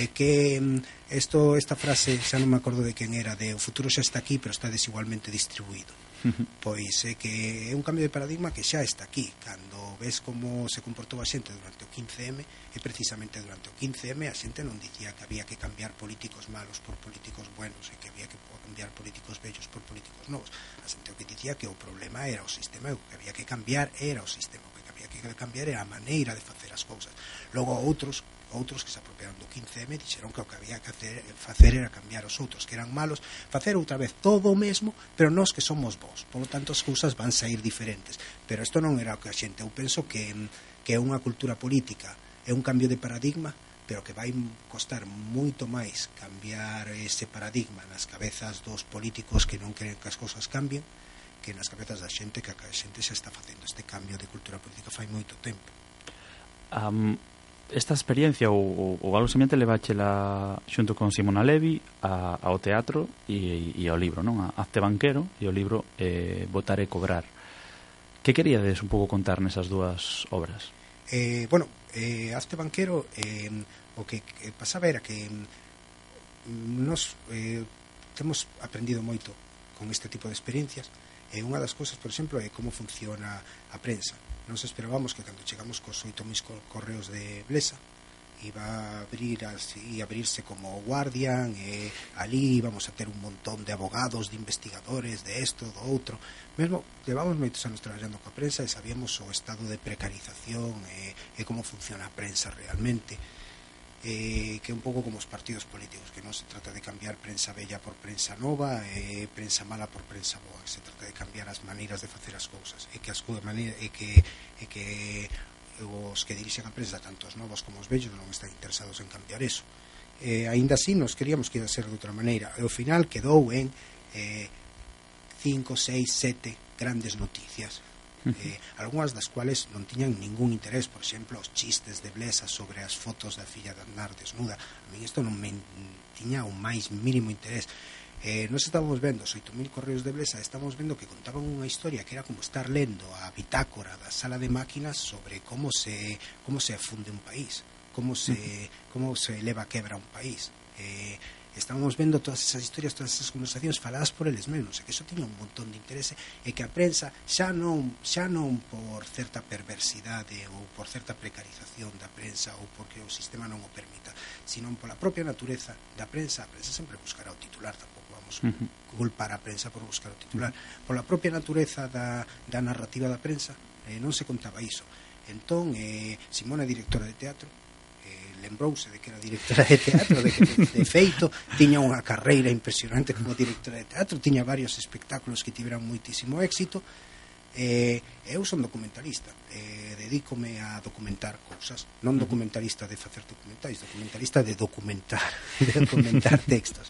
Speaker 5: é que mm, esto, esta frase, xa non me acordo de quen era, de o futuro xa está aquí, pero está desigualmente distribuído pois é que é un cambio de paradigma que xa está aquí. Cando ves como se comportou a xente durante o 15M e precisamente durante o 15M a xente non dicía que había que cambiar políticos malos por políticos buenos e que había que cambiar políticos bellos por políticos novos. A xente o que dicía que o problema era o sistema e o que había que cambiar era o sistema. O que había que cambiar era a maneira de facer as cousas. Logo outros outros que se apropiaron do 15M dixeron que o que había que hacer, facer era cambiar os outros que eran malos, facer outra vez todo o mesmo, pero nós que somos vos. Por lo tanto, as cousas van sair diferentes. Pero isto non era o que a xente, eu penso que que é unha cultura política, é un cambio de paradigma, pero que vai costar moito máis cambiar ese paradigma nas cabezas dos políticos que non queren que as cousas cambien que nas cabezas da xente que a xente xa está facendo este cambio de cultura política fai moito tempo.
Speaker 4: Um, esta experiencia ou, ou, ou algo semente leváchela xunto con Simona Levi a, ao teatro e, e ao libro, non? A Acte Banquero e o libro eh, Votar e Cobrar. Que queríades un pouco contar nesas dúas obras?
Speaker 5: Eh, bueno, eh, Azte Banquero eh, o que, que pasaba era que mm, nos eh, temos aprendido moito con este tipo de experiencias e eh, unha das cousas, por exemplo, é como funciona a prensa nos esperábamos que cando chegamos cos oito mis correos de Blesa iba a abrir así, abrirse como guardian e ali íbamos a ter un montón de abogados, de investigadores, de esto, do outro. Mesmo levamos moitos anos traballando coa prensa e sabíamos o estado de precarización e, e como funciona a prensa realmente eh, que é un pouco como os partidos políticos, que non se trata de cambiar prensa bella por prensa nova, eh, prensa mala por prensa boa, se trata de cambiar as maneiras de facer as cousas, e que as maneira, e que, e que os que dirixen a prensa, tanto os novos como os vellos, non están interesados en cambiar eso. Eh, ainda así, nos queríamos que ia ser de outra maneira, e ao final quedou en eh, 5, 6, 7 grandes noticias eh, algunhas das cuales non tiñan ningún interés por exemplo, os chistes de Blesa sobre as fotos da filla de Andar desnuda. A mí isto non me tiña o máis mínimo interés. Eh, nos estamos vendo os 8.000 correos de Blesa estamos vendo que contaban unha historia que era como estar lendo a bitácora da sala de máquinas sobre como se como se funde un país como se como se eleva a quebra un país. Eh, estábamos vendo todas esas historias, todas esas conversacións faladas por eles mesmos, e que iso tiña un montón de interese e eh, que a eh, prensa xa non xa non por certa perversidade ou por certa precarización da prensa ou porque o sistema non o permita, sino pola propia natureza da prensa, a prensa sempre buscará o titular tampouco vamos uh -huh. culpar a prensa por buscar o titular. Pola propia natureza da, da narrativa da prensa, eh, non se contaba iso. Entón, eh, Simona é directora de teatro, lembrouse de que era directora de teatro, de que de feito tiña unha carreira impresionante como directora de teatro, tiña varios espectáculos que tiveran moitísimo éxito. Eh, eu son documentalista, eh, dedícome a documentar cousas, non documentalista de facer documentais, documentalista de documentar, de documentar textos.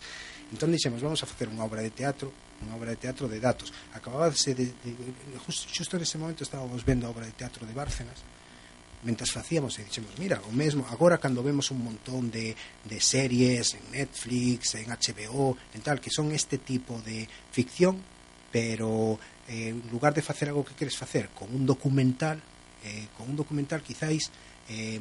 Speaker 5: Entón dixemos, vamos a facer unha obra de teatro, unha obra de teatro de datos. Acabábase de, de, de justo, justo nese momento estábamos vendo a obra de teatro de Bárcenas, mentras facíamos e dixemos, mira, o mesmo agora cando vemos un montón de, de series en Netflix, en HBO en tal, que son este tipo de ficción pero eh, en lugar de facer algo que queres facer con un documental eh, con un documental quizáis eh,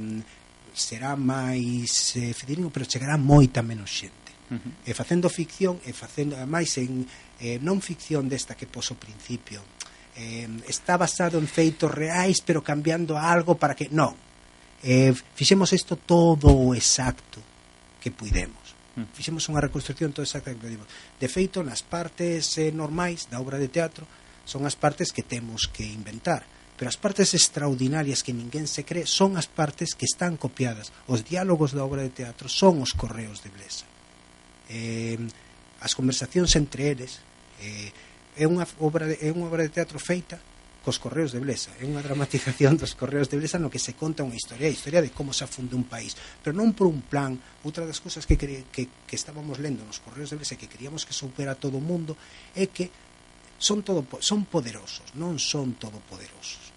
Speaker 5: será máis eh, fidedigno, pero chegará moita menos xente Uh -huh. e facendo ficción e facendo máis en eh, non ficción desta que poso principio eh, está basado en feitos reais pero cambiando algo para que... Non, eh, fixemos isto todo o exacto que puidemos hmm. fixemos unha reconstrucción todo exacto que puidemos. De feito, nas partes eh, normais da obra de teatro son as partes que temos que inventar, pero as partes extraordinarias que ninguén se cree son as partes que están copiadas. Os diálogos da obra de teatro son os correos de Blesa. Eh, as conversacións entre eles, eh, é unha obra de, é unha obra de teatro feita cos Correos de Blesa. É unha dramatización dos Correos de Blesa no que se conta unha historia, a historia de como se afunda un país, pero non por un plan. Outra das cousas que, que, que estábamos lendo nos Correos de Blesa que queríamos que supera todo o mundo é que son todo son poderosos, non son todopoderosos.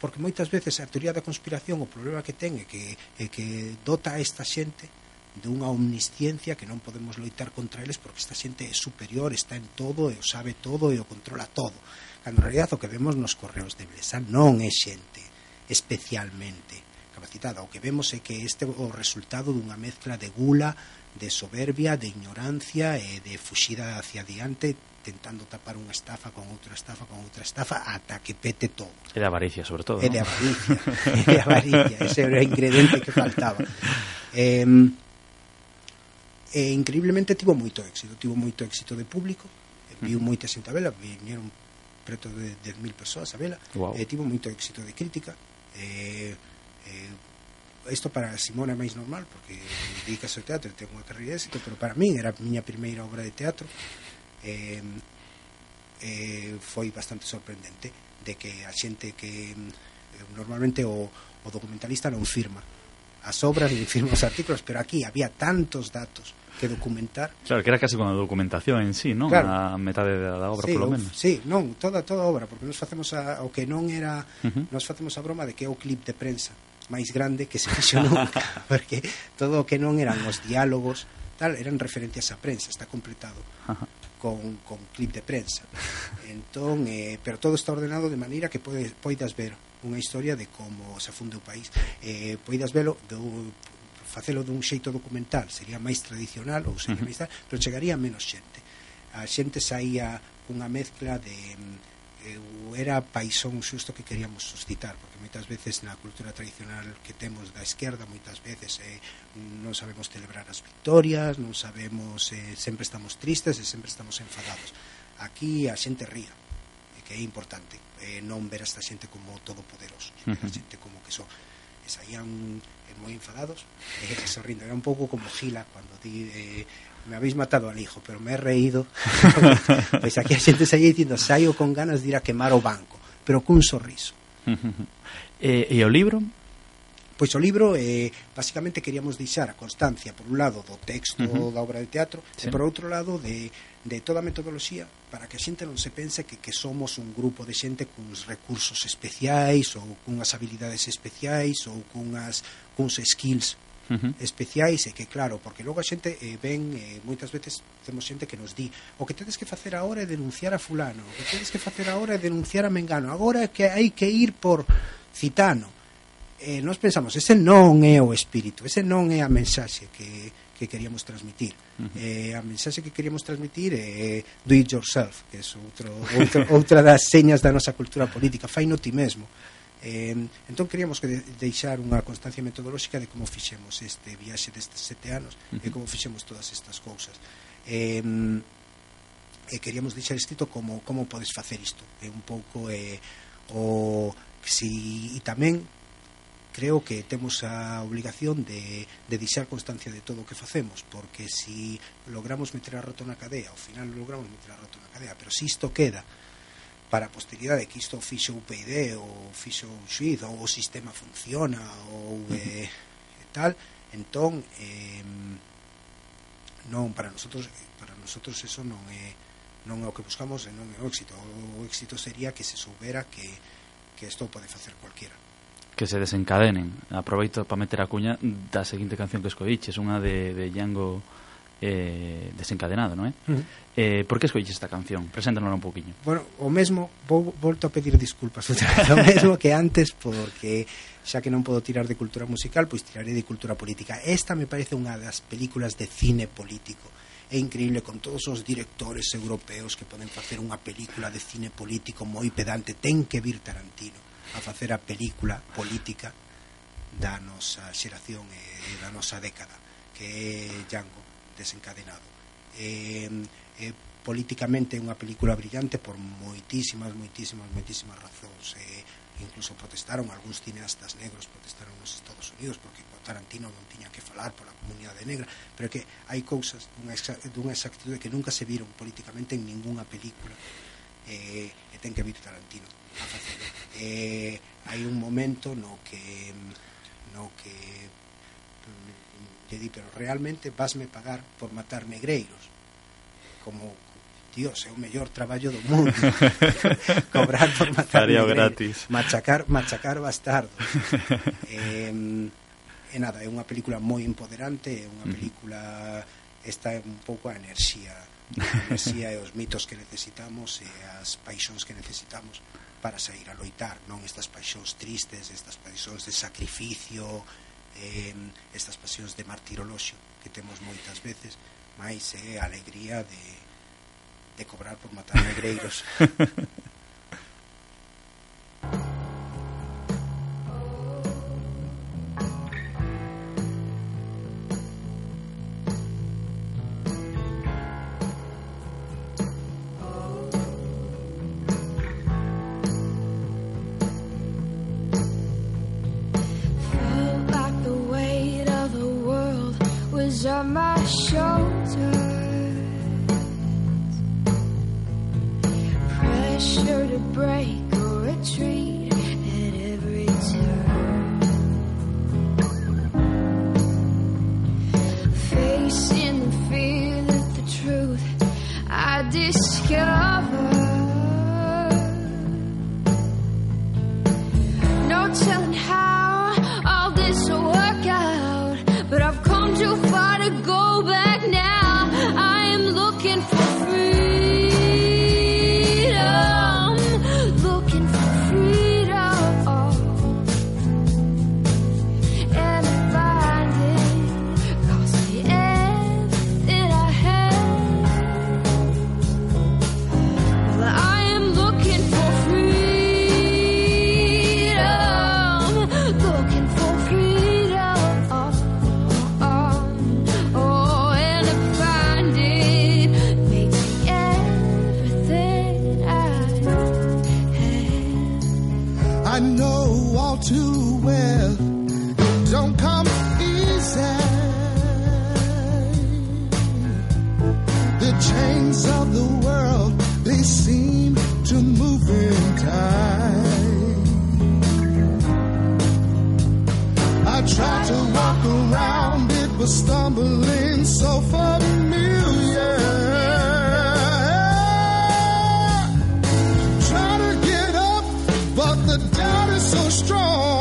Speaker 5: Porque moitas veces a teoría da conspiración o problema que ten é que, é que dota a esta xente de unha omnisciencia que non podemos loitar contra eles porque esta xente é superior, está en todo e o sabe todo e o controla todo. Cando en realidad o que vemos nos correos de Blesa non é xente especialmente capacitada. O que vemos é que este é o resultado dunha mezcla de gula, de soberbia, de ignorancia e de fuxida hacia diante tentando tapar unha estafa con outra estafa con outra estafa ata que pete todo.
Speaker 4: E de avaricia, sobre todo.
Speaker 5: E de avaricia, e de avaricia, ese era o ingrediente que faltaba. Eh, e increíblemente tivo moito éxito tivo moito éxito de público viu mm. moita xente a vela viñeron preto de 10.000 persoas a vela wow. e tivo moito éxito de crítica e, e isto para Simona é máis normal porque dedicas ao teatro ten unha carreira de éxito pero para min era a miña primeira obra de teatro e, e foi bastante sorprendente de que a xente que normalmente o, o documentalista non firma as obras e firma os artículos pero aquí había tantos datos que documentar.
Speaker 4: Claro, que era casi como a documentación en sí, non? Claro. A metade da obra,
Speaker 5: sí,
Speaker 4: polo menos.
Speaker 5: Sí, non, toda toda a obra, porque nos facemos a, o que non era, uh -huh. nos facemos a broma de que é o clip de prensa máis grande que se fixo nunca, porque todo o que non eran os diálogos, tal, eran referencias á prensa, está completado. Ajá. Con, con clip de prensa entón, eh, pero todo está ordenado de maneira que podes, poidas ver unha historia de como se funde o país eh, poidas velo do, facelo dun xeito documental sería máis tradicional ou sería uh -huh. máis tal, pero chegaría menos xente a xente saía unha mezcla de mm, eu era paisón xusto que queríamos suscitar porque moitas veces na cultura tradicional que temos da esquerda moitas veces eh, non sabemos celebrar as victorias non sabemos eh, sempre estamos tristes e sempre estamos enfadados aquí a xente ría que é importante eh, non ver a esta xente como todopoderosos uh -huh. a xente como que son e saían eh, moi enfadados eh, sorrindo, era un pouco como Gila cuando ti eh, me habéis matado al hijo pero me he reído pois pues aquí a xente saía dicindo saio con ganas de ir a quemar o banco pero cun sorriso
Speaker 4: e, e o libro?
Speaker 5: Pois o libro, eh, basicamente, queríamos deixar a constancia, por un lado, do texto uh -huh. da obra de teatro, sí. e por outro lado, de de toda a metodoloxía para que a xente non se pense que, que somos un grupo de xente cuns recursos especiais ou cunhas habilidades especiais ou cunhas, cuns skills uh -huh. especiais e que claro, porque logo a xente eh, ven eh, moitas veces temos xente que nos di o que tedes que facer agora é denunciar a fulano o que tedes que facer agora é denunciar a mengano agora é que hai que ir por citano eh, nós pensamos, ese non é o espírito ese non é a mensaxe que, que queríamos transmitir. Uh -huh. eh, a mensaxe que queríamos transmitir é eh, do it yourself, que é outro, outro, outra das señas da nosa cultura política, faino ti mesmo. Eh, entón queríamos que de, deixar unha constancia metodolóxica de como fixemos este viaxe destes sete anos uh -huh. e como fixemos todas estas cousas. Eh, e queríamos deixar escrito como como podes facer isto. É un pouco eh, o si e tamén creo que temos a obligación de, de deixar constancia de todo o que facemos porque si logramos meter a rato na cadea ao final logramos meter a rato na cadea pero se isto queda para a posteridade que isto fixo o PID ou fixo o xuiz ou o sistema funciona ou eh, tal entón eh, non para nosotros para nosotros eso non é non é o que buscamos e non é o éxito. O éxito sería que se soubera que que isto pode facer cualquiera
Speaker 4: que se desencadenen. Aproveito para meter a cuña da seguinte canción que escoiches, unha de, de Django eh, desencadenado, non é? Uh -huh. eh, por que escoiches esta canción? Preséntanos un poquinho.
Speaker 5: Bueno, o mesmo, vou, volto a pedir disculpas outra vez, o mesmo que antes, porque xa que non podo tirar de cultura musical, pois tiraré de cultura política. Esta me parece unha das películas de cine político é increíble con todos os directores europeos que poden facer unha película de cine político moi pedante ten que vir Tarantino a facer a película política da nosa xeración e da nosa década que é Django desencadenado. E, e políticamente é unha película brillante por moitísimas, moitísimas, moitísimas razóns. E incluso protestaron algúns cineastas negros protestaron nos Estados Unidos porque Tarantino non tiña que falar pola comunidade negra pero que hai cousas dunha, dunha exactitude que nunca se viron políticamente en ningunha película eh, e ten que vir Tarantino a facelo. Eh, hai un momento no que no que mm, lle di, pero realmente vasme pagar por matar negreiros. Como Dios, é o mellor traballo do mundo. Cobrar por matar
Speaker 4: Faría gratis.
Speaker 5: Machacar, machacar bastardo eh, e nada, é unha película moi empoderante é unha película está un pouco a enerxía a enerxía e os mitos que necesitamos e as paixóns que necesitamos para sair a loitar, non estas paixóns tristes, estas paixóns de sacrificio, eh, estas paixóns de martiroloxio que temos moitas veces, máis é eh, a alegría de, de cobrar por matar negreiros.
Speaker 7: I
Speaker 8: know all too well don't come easy. The chains of the world, they seem to move in time. I tried to
Speaker 7: walk
Speaker 8: around it, but stumbling
Speaker 7: so far. Strong.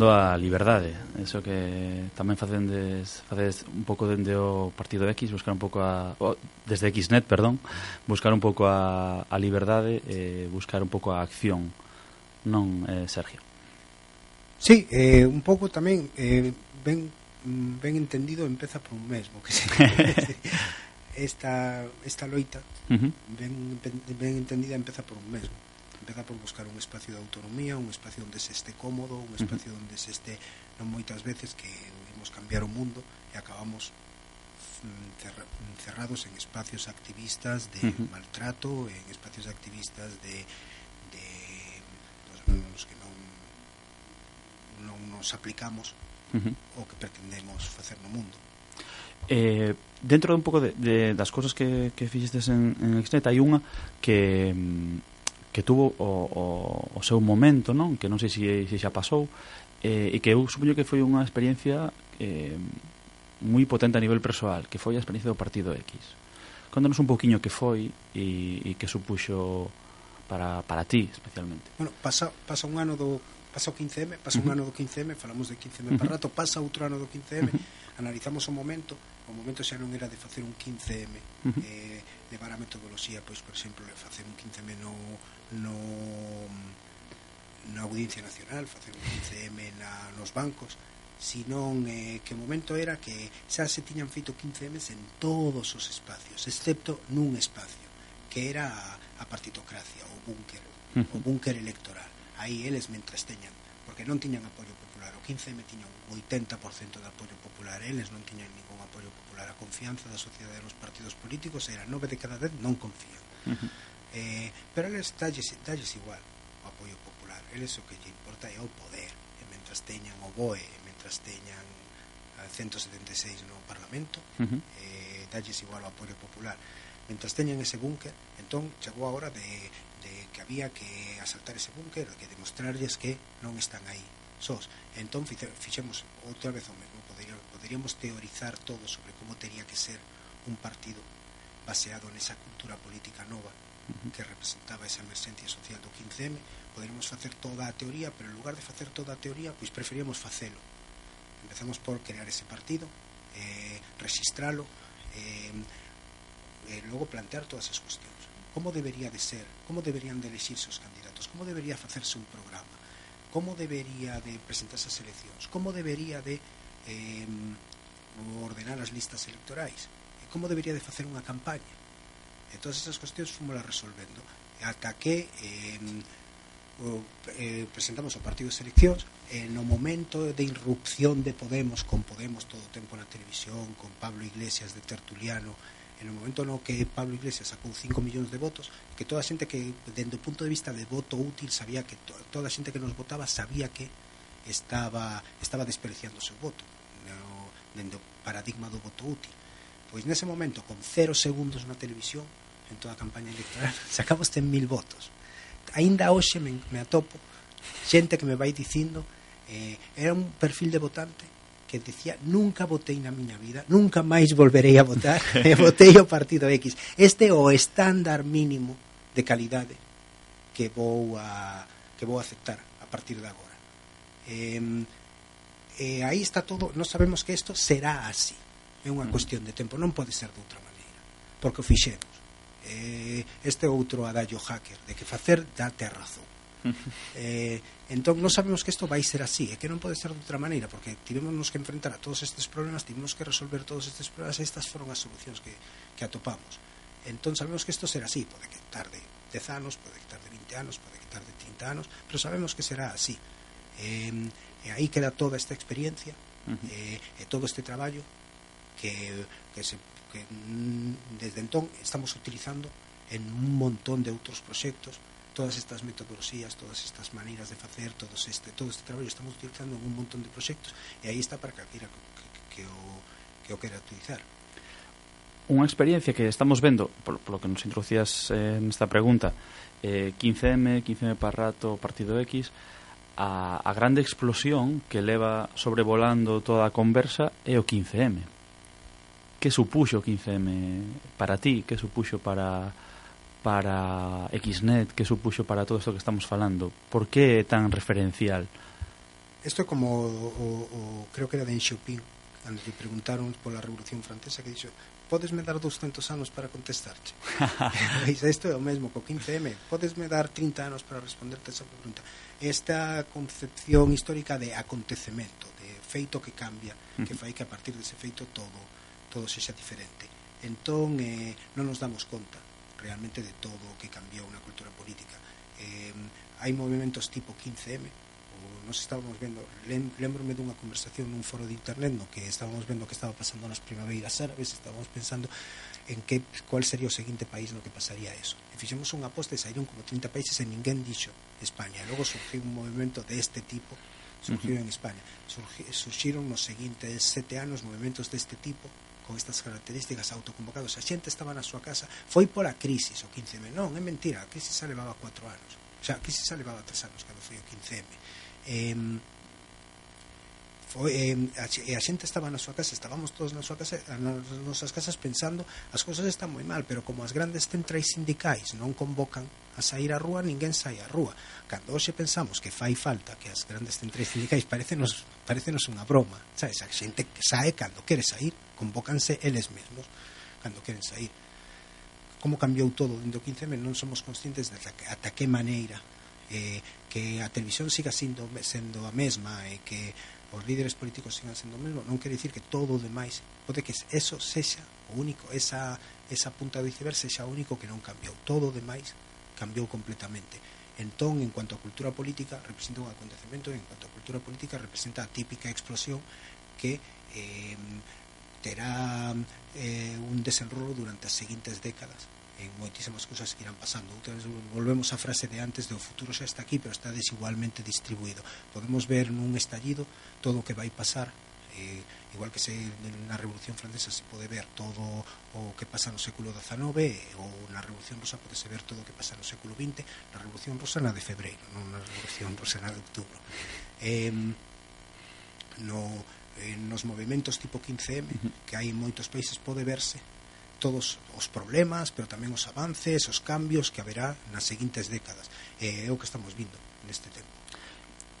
Speaker 4: falando a liberdade eso que tamén facendes facedes un pouco dende o partido X buscar un pouco a o, desde Xnet, perdón buscar un pouco a, a liberdade e buscar un pouco a acción non, eh, Sergio?
Speaker 5: Sí, eh, un pouco tamén eh, ben, ben entendido empeza por un mesmo que se, esta, esta loita
Speaker 4: uh -huh.
Speaker 5: ben, ben entendida empeza por un mesmo empeza por buscar un espacio de autonomía, un espacio onde se este cómodo, un espacio onde se este non moitas veces que vimos cambiar o mundo e acabamos mm, encerrados en espacios activistas de
Speaker 4: uh -huh.
Speaker 5: maltrato, en espacios activistas de, de dos, que non, non nos aplicamos
Speaker 4: uh -huh.
Speaker 5: o que pretendemos facer no mundo.
Speaker 4: Eh, dentro de un pouco de, de, das cousas que, que fixestes en, en Exnet hai unha que mm, que tuvo o, o, o seu momento, non? Que non sei se, se xa pasou eh, e que eu supoño que foi unha experiencia eh, moi potente a nivel persoal, que foi a experiencia do Partido X. Contanos un pouquiño que foi e, e que supuxo para, para ti, especialmente.
Speaker 5: Bueno, pasa, pasa un ano do pasa o 15M, pasa un ano do 15M, falamos de 15M para rato, pasa outro ano do 15M, analizamos o momento, o momento xa non era de facer un 15M eh, de a metodoloxía, pois, por exemplo, de facer un 15M no, no na Audiencia Nacional facer un CM na, nos bancos senón eh, que o momento era que xa se tiñan feito 15Ms en todos os espacios, excepto nun espacio, que era a, a partitocracia, o búnker, o búnker electoral. Aí eles mentres teñan, porque non tiñan apoio popular, o 15M tiñan un 80% de apoio popular, eles non tiñan ningún apoio popular, a confianza da sociedade nos partidos políticos era 9 de cada 10 non confían. Uh -huh Eh, pero eles dalles, dalles igual o apoio popular. Eles o que lle importa é o poder. E mentras teñan o BOE, e mentras teñan eh, a 176 no Parlamento,
Speaker 4: uh -huh.
Speaker 5: eh, dalles igual o apoio popular. Mentras teñan ese búnker, entón chegou a hora de, de que había que asaltar ese búnker que demostrarles que non están aí sós. Entón fixemos outra vez o mesmo, poderíamos teorizar todo sobre como tería que ser un partido baseado nesa cultura política nova que representaba esa emerxencia social do 15M poderíamos facer toda a teoría pero en lugar de facer toda a teoría pois preferíamos facelo. Empezamos por crear ese partido eh, registralo eh, eh, logo plantear todas as cuestións. Como debería de ser, como deberían de elegirse os candidatos, como debería facerse un programa, como debería de presentarse as eleccións, como debería de eh, ordenar as listas electorais, E como debería de facer unha campaña. E todas esas cuestións fomos resolvendo. Ata que eh, o, eh, presentamos o partido de seleccións eh, no momento de irrupción de Podemos con Podemos todo o tempo na televisión con Pablo Iglesias de Tertuliano en o momento no que Pablo Iglesias sacou 5 millóns de votos que toda a xente que dende o punto de vista de voto útil sabía que to, toda a xente que nos votaba sabía que estaba estaba despreciando o seu voto no, dende o paradigma do voto útil Pois nese momento, con cero segundos na televisión, en toda a campaña electoral, sacamos 100.000 votos. Ainda hoxe me, me atopo xente que me vai dicindo eh, era un perfil de votante que decía nunca votei na miña vida, nunca máis volverei a votar, e votei o partido X. Este é o estándar mínimo de calidade que vou a que vou a aceptar a partir de agora. Eh, eh, aí está todo, non sabemos que isto será así é unha cuestión de tempo, non pode ser de outra maneira, porque o fixemos. Eh, este outro adallo hacker de que facer date a razón. eh, entón non sabemos que isto vai ser así e que non pode ser de outra maneira porque tivemos que enfrentar a todos estes problemas tivemos que resolver todos estes problemas e estas foron as solucións que, que atopamos entón sabemos que isto será así pode que tarde 10 anos, pode que tarde 20 anos pode que tarde 30 anos pero sabemos que será así eh, e aí queda toda esta experiencia uh -huh. eh, e todo este traballo que, que, se, que desde entón estamos utilizando en un montón de outros proxectos todas estas metodoloxías, todas estas maneiras de facer, todos este, todo este traballo estamos utilizando en un montón de proxectos e aí está para calquera que, que, que, o, que o quera utilizar.
Speaker 4: Unha experiencia que estamos vendo, polo, polo que nos introducías eh, nesta pregunta, eh, 15M, 15M para rato, Partido X, a, a grande explosión que leva sobrevolando toda a conversa é o 15M que supuxo 15M para ti, que supuxo para para Xnet, que supuxo para todo isto que estamos falando? Por que é tan referencial?
Speaker 5: Isto é como o, o, creo que era de Chopin, cando lle preguntaron pola Revolución Francesa que dixo podesme dar 200 anos para contestarche pois isto é o mesmo co 15M podesme dar 30 anos para responderte esa pregunta? Esta concepción histórica de acontecemento de feito que cambia que fai que a partir dese feito todo todo sexa diferente. Entón eh, non nos damos conta realmente de todo o que cambiou na cultura política. Eh, hai movimentos tipo 15M o nos estábamos vendo lem, lembrome dunha conversación nun foro de internet no que estábamos vendo que estaba pasando nas primaveras árabes estábamos pensando en que cual sería o seguinte país no que pasaría eso. E fixemos unha aposta e saíron como 30 países e ninguén dixo España. Logo surgiu un movimento deste este tipo surgiu uh -huh. en España. Surgi, surgiron nos seguintes sete anos movimentos deste tipo con estas características autoconvocados a xente estaba na súa casa foi pola crisis o 15M non, é mentira, a crisis xa levaba 4 anos. O sea, a crisis xa levaba 3 anos cando foi o 15M eh, foi, eh, a, e a xente estaba na súa casa, estábamos todos na súa casa, nas nosas casas pensando, as cousas están moi mal, pero como as grandes centrais sindicais non convocan a sair á rúa, ninguén sai á rúa. Cando hoxe pensamos que fai falta que as grandes centrais sindicais parecenos, parecenos unha broma sabes, a xente que sae cando quere sair convócanse eles mesmos cando queren sair. Como cambiou todo dentro do 15M non somos conscientes de ata, ata que maneira eh, que a televisión siga sendo, sendo a mesma e eh, que os líderes políticos sigan sendo o mesmo non quere dicir que todo o demais pode que eso sexa o único esa, esa punta do iceberg sexa o único que non cambiou. Todo o demais cambiou completamente. Entón, en cuanto a cultura política, representa un acontecemento, en cuanto a cultura política, representa a típica explosión que eh, terá eh, un desenrolo durante as seguintes décadas en moitísimas cousas que irán pasando. Outra vez volvemos á frase de antes de o futuro xa está aquí, pero está desigualmente distribuído. Podemos ver nun estallido todo o que vai pasar eh, igual que se na Revolución Francesa se pode ver todo o que pasa no século XIX ou na Revolución Rusa pode se ver todo o que pasa no século XX na Revolución Rusa na de Febreiro non na Revolución Rusa na de Outubro eh, no, eh, nos movimentos tipo 15M que hai en moitos países pode verse todos os problemas, pero tamén os avances, os cambios que haberá nas seguintes décadas. Eh, é o que estamos vindo neste tempo.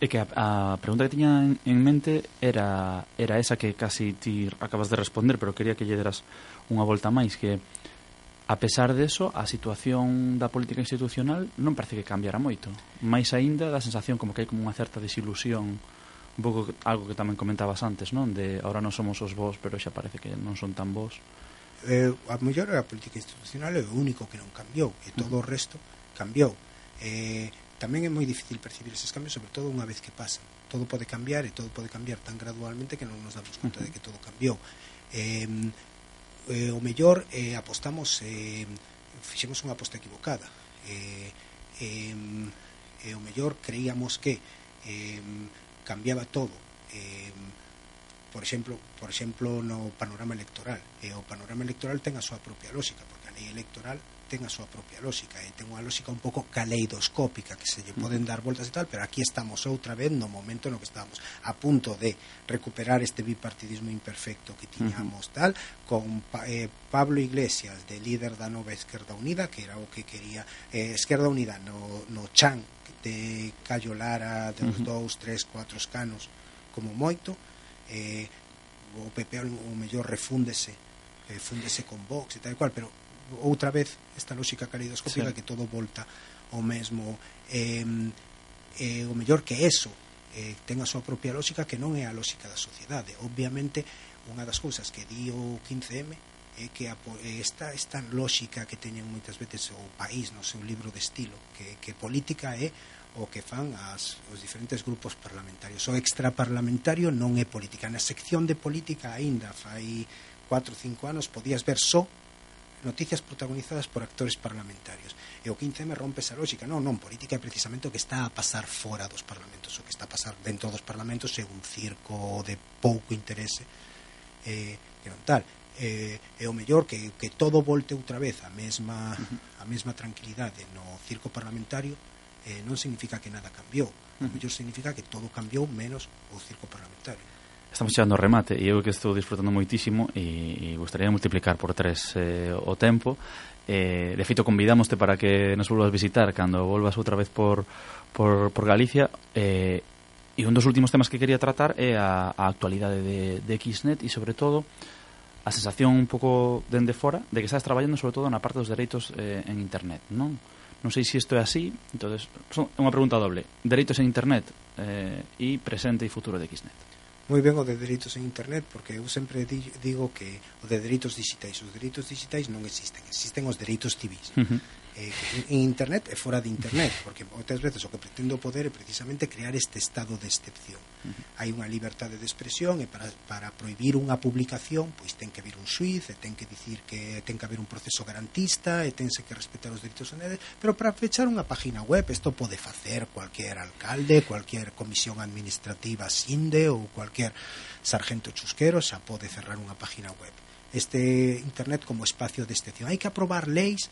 Speaker 4: É que a, a pregunta que tiña en, en mente era era esa que casi ti acabas de responder, pero quería que lle deras unha volta máis que a pesar deso, a situación da política institucional non parece que cambiara moito. Mais aínda da sensación como que hai como unha certa desilusión un pouco algo que tamén comentabas antes, non? De ahora non somos os vós, pero xa parece que non son tan vós.
Speaker 5: Eh, a mellor a política institucional é o único que non cambiou, e todo uh -huh. o resto cambiou. Eh, tamén é moi difícil percibir eses cambios, sobre todo unha vez que pasan. Todo pode cambiar e todo pode cambiar tan gradualmente que non nos damos conta de que todo cambiou. Eh, eh, o mellor eh, apostamos, eh, fixemos unha aposta equivocada. Eh, eh, eh, o mellor creíamos que eh, cambiaba todo. Eh, por exemplo, por exemplo no panorama electoral. Eh, o panorama electoral ten a súa propia lógica, porque a lei electoral ten a súa propia lógica e ten unha lógica un pouco caleidoscópica que se lle poden dar voltas e tal, pero aquí estamos outra vez no momento no que estábamos a punto de recuperar este bipartidismo imperfecto que tiñamos tal con eh, Pablo Iglesias de líder da nova Esquerda Unida que era o que quería eh, Esquerda Unida no, no chan de Cayo Lara de
Speaker 4: uh -huh.
Speaker 5: dous, tres, cuatro escanos como moito eh, o PP o mellor refúndese eh, fúndese con Vox e tal e cual, pero outra vez esta lógica caleidoscópica
Speaker 4: sí.
Speaker 5: que todo volta ao mesmo. Eh, eh, o mellor que eso eh, ten a súa propia lógica que non é a lógica da sociedade. Obviamente unha das cousas que di o 15M é que a, eh, esta, esta lógica que teñen moitas veces o país no seu libro de estilo que, que política é o que fan as, os diferentes grupos parlamentarios. O extraparlamentario non é política. Na sección de política aínda fai 4 ou 5 anos podías ver só noticias protagonizadas por actores parlamentarios. E o 15M rompe esa lógica, non, non, política é precisamente o que está a pasar fora dos parlamentos, o que está a pasar dentro dos parlamentos é un circo de pouco interese eh, que non tal. Eh, é o mellor que, que todo volte outra vez a mesma, a mesma tranquilidade no circo parlamentario eh, non significa que nada cambiou, o mellor significa que todo cambiou menos o circo parlamentario.
Speaker 4: Estamos chegando ao remate e eu que estou disfrutando moitísimo e, e gostaría de multiplicar por tres eh, o tempo. Eh, de feito, convidámoste para que nos volvas visitar cando volvas outra vez por, por, por Galicia. Eh, e un dos últimos temas que quería tratar é a, a actualidade de, de Xnet e, sobre todo, a sensación un pouco dende fora de que estás traballando sobre todo na parte dos dereitos eh, en Internet, non? Non sei se isto é así, entonces é unha pregunta doble. Dereitos en Internet eh, e presente e futuro de Xnet
Speaker 5: moi ben o de dereitos en internet porque eu sempre di, digo que o de dereitos digitais os dereitos digitais non existen existen os dereitos civis
Speaker 4: uh -huh
Speaker 5: eh, en internet e fora de internet porque moitas veces o que pretendo poder é precisamente crear este estado de excepción. Hai unha liberdade de expresión e para, para prohibir unha publicación pois ten que vir un suiz e ten que dicir que ten que haber un proceso garantista e tense que respetar os dereitos humanos pero para fechar unha página web isto pode facer cualquier alcalde cualquier comisión administrativa sinde ou cualquier sargento chusquero xa pode cerrar unha página web. Este internet como espacio de excepción. Hai que aprobar leis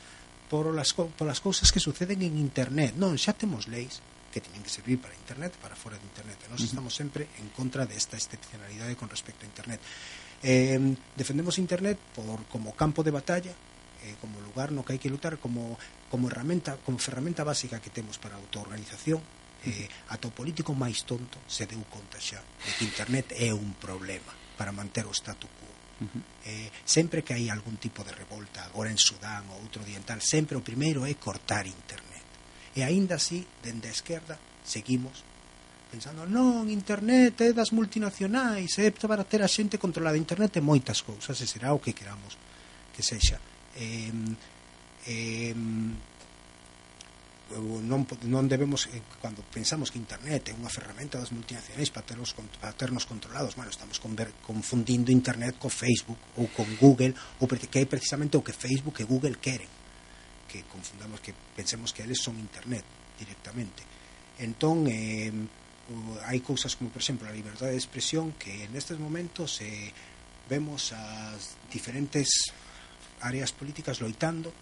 Speaker 5: por las, por las cousas que suceden en internet. Non, xa temos leis que teñen que servir para internet, para fora de internet. Nós uh -huh. estamos sempre en contra desta excepcionalidade con respecto a internet. Eh, defendemos internet por como campo de batalla, eh, como lugar no que hai que lutar, como, como herramienta, como ferramenta básica que temos para a autoorganización. Eh, ata o político máis tonto se deu conta xa de que internet é un problema para manter o statu quo Eh, sempre que hai algún tipo de revolta, agora en Sudán ou outro oriental, sempre o primeiro é cortar internet. E aínda así, dende a esquerda, seguimos pensando, non, internet é das multinacionais, é para ter a xente controlada. Internet é moitas cousas, e será o que queramos que sexa. Eh, eh, non, non debemos eh, cando pensamos que internet é unha ferramenta das multinacionais para ternos, para ternos controlados bueno, estamos conver, confundindo internet co Facebook ou con Google ou que é precisamente o que Facebook e Google queren que confundamos que pensemos que eles son internet directamente. Entón eh, hai cousas como por exemplo a liberdade de expresión que nestes momentos eh, vemos as diferentes áreas políticas loitando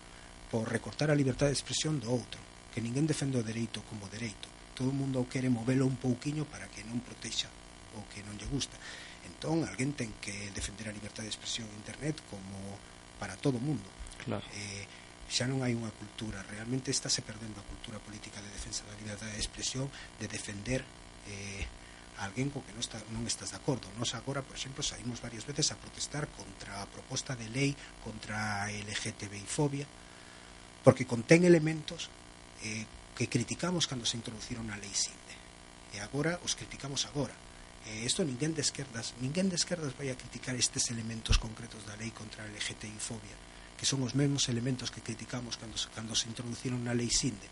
Speaker 5: por recortar a liberdade de expresión do outro que ninguén defende o dereito como dereito todo o mundo quere movelo un pouquiño para que non protexa o que non lle gusta entón alguén ten que defender a liberdade de expresión en internet como para todo o mundo
Speaker 4: claro.
Speaker 5: eh, xa non hai unha cultura realmente está se perdendo a cultura política de defensa da liberdade de expresión de defender eh, alguén co que non, está, non estás de acordo. Nos agora, por exemplo, saímos varias veces a protestar contra a proposta de lei contra a LGTBI-fobia, porque contén elementos eh, que criticamos cando se introduciron a lei Sinde e agora os criticamos agora. Eh, isto ninguén de esquerdas ninguén de esquerdas vai a criticar estes elementos concretos da lei contra a LGTBI fobia que son os mesmos elementos que criticamos cando, cando se introduciron na lei Sinde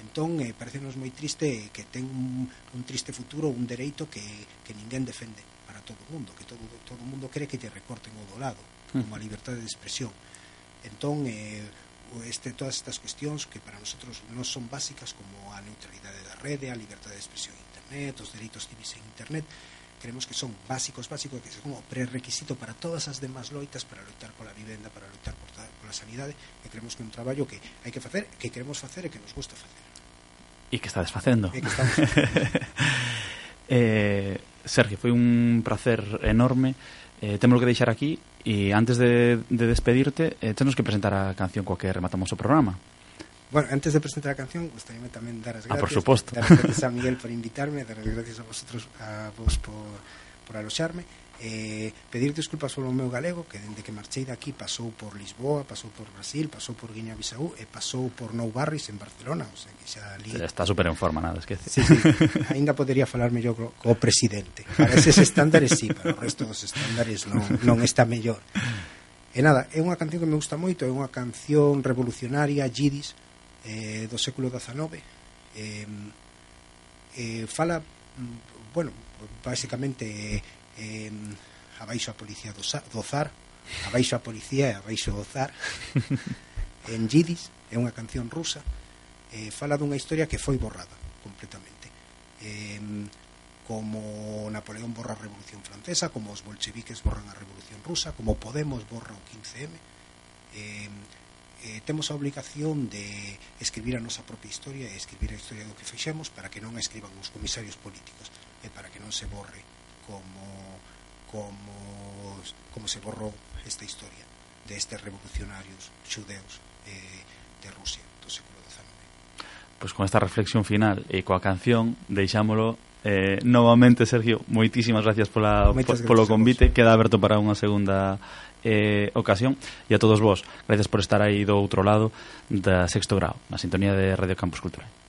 Speaker 5: entón eh, parecenos moi triste que ten un, un triste futuro un dereito que, que ninguén defende para todo o mundo que todo, todo o mundo cree que te recorten o do lado como a libertade de expresión. Entón eh, este, todas estas cuestións que para nosotros non son básicas como a neutralidade da rede, a liberdade de expresión en internet, os dereitos civis en internet, creemos que son básicos, básicos, que son como prerequisito para todas as demás loitas, para loitar pola vivenda, para loitar por, pola sanidade, que creemos que é un traballo que hai que facer, que queremos facer e que nos gusta facer.
Speaker 4: E que estades facendo.
Speaker 5: E que estamos
Speaker 4: eh, Sergio, foi un placer enorme. Eh, temos que deixar aquí E antes de, de despedirte, eh, tenos que presentar a canción coa que rematamos o programa.
Speaker 5: Bueno, antes de presentar a canción, gustaríame tamén dar as gracias.
Speaker 4: Ah, por suposto.
Speaker 5: Dar as gracias a Miguel por invitarme, dar as gracias a vosotros, a vos por, por aloxarme eh, pedir disculpas polo meu galego que dende que marchei daqui pasou por Lisboa pasou por Brasil, pasou por Guinea-Bissau e pasou por Nou Barris en Barcelona o sea, que xa ali...
Speaker 4: Está super en forma, nada, esquece
Speaker 5: sí, sí, ainda podería falarme yo co, co presidente. Para eses estándares sí, para o resto dos estándares non, non está mellor. E nada, é unha canción que me gusta moito, é unha canción revolucionaria, yidis, eh, do século XIX. Eh, eh, fala, mm, bueno, basicamente, eh, eh, abaixo a policía do, do Zar. Abaixo a policía e abaixo o Zar. En Yidis é unha canción rusa eh, fala dunha historia que foi borrada completamente. Eh, como Napoleón borra a Revolución Francesa como os bolcheviques borran a Revolución Rusa como Podemos borra o 15M eh, eh, temos a obligación de escribir a nosa propia historia e escribir a historia do que fixemos para que non a escriban os comisarios políticos e para que non se borre cómo, cómo, cómo se borró esta historia de estes revolucionarios judeos eh, de Rusia do século XIX.
Speaker 4: Pois pues con esta reflexión final e coa canción deixámolo. Eh, novamente, Sergio, moitísimas gracias pola,
Speaker 5: Moitas
Speaker 4: po, polo convite. Queda aberto para unha segunda eh, ocasión. E a todos vos, gracias por estar aí do outro lado da sexto grado Na sintonía de Radio Campus Cultural.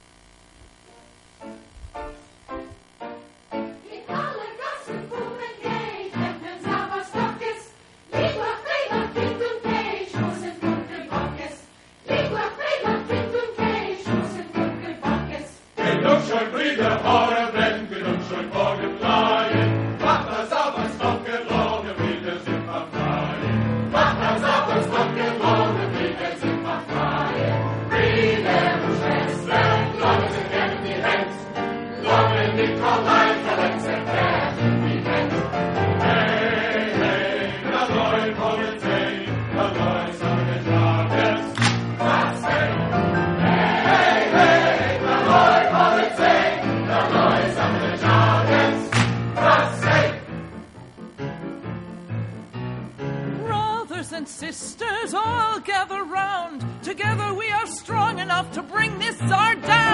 Speaker 9: Sisters, all gather round. Together we are strong enough to bring this Tsar down.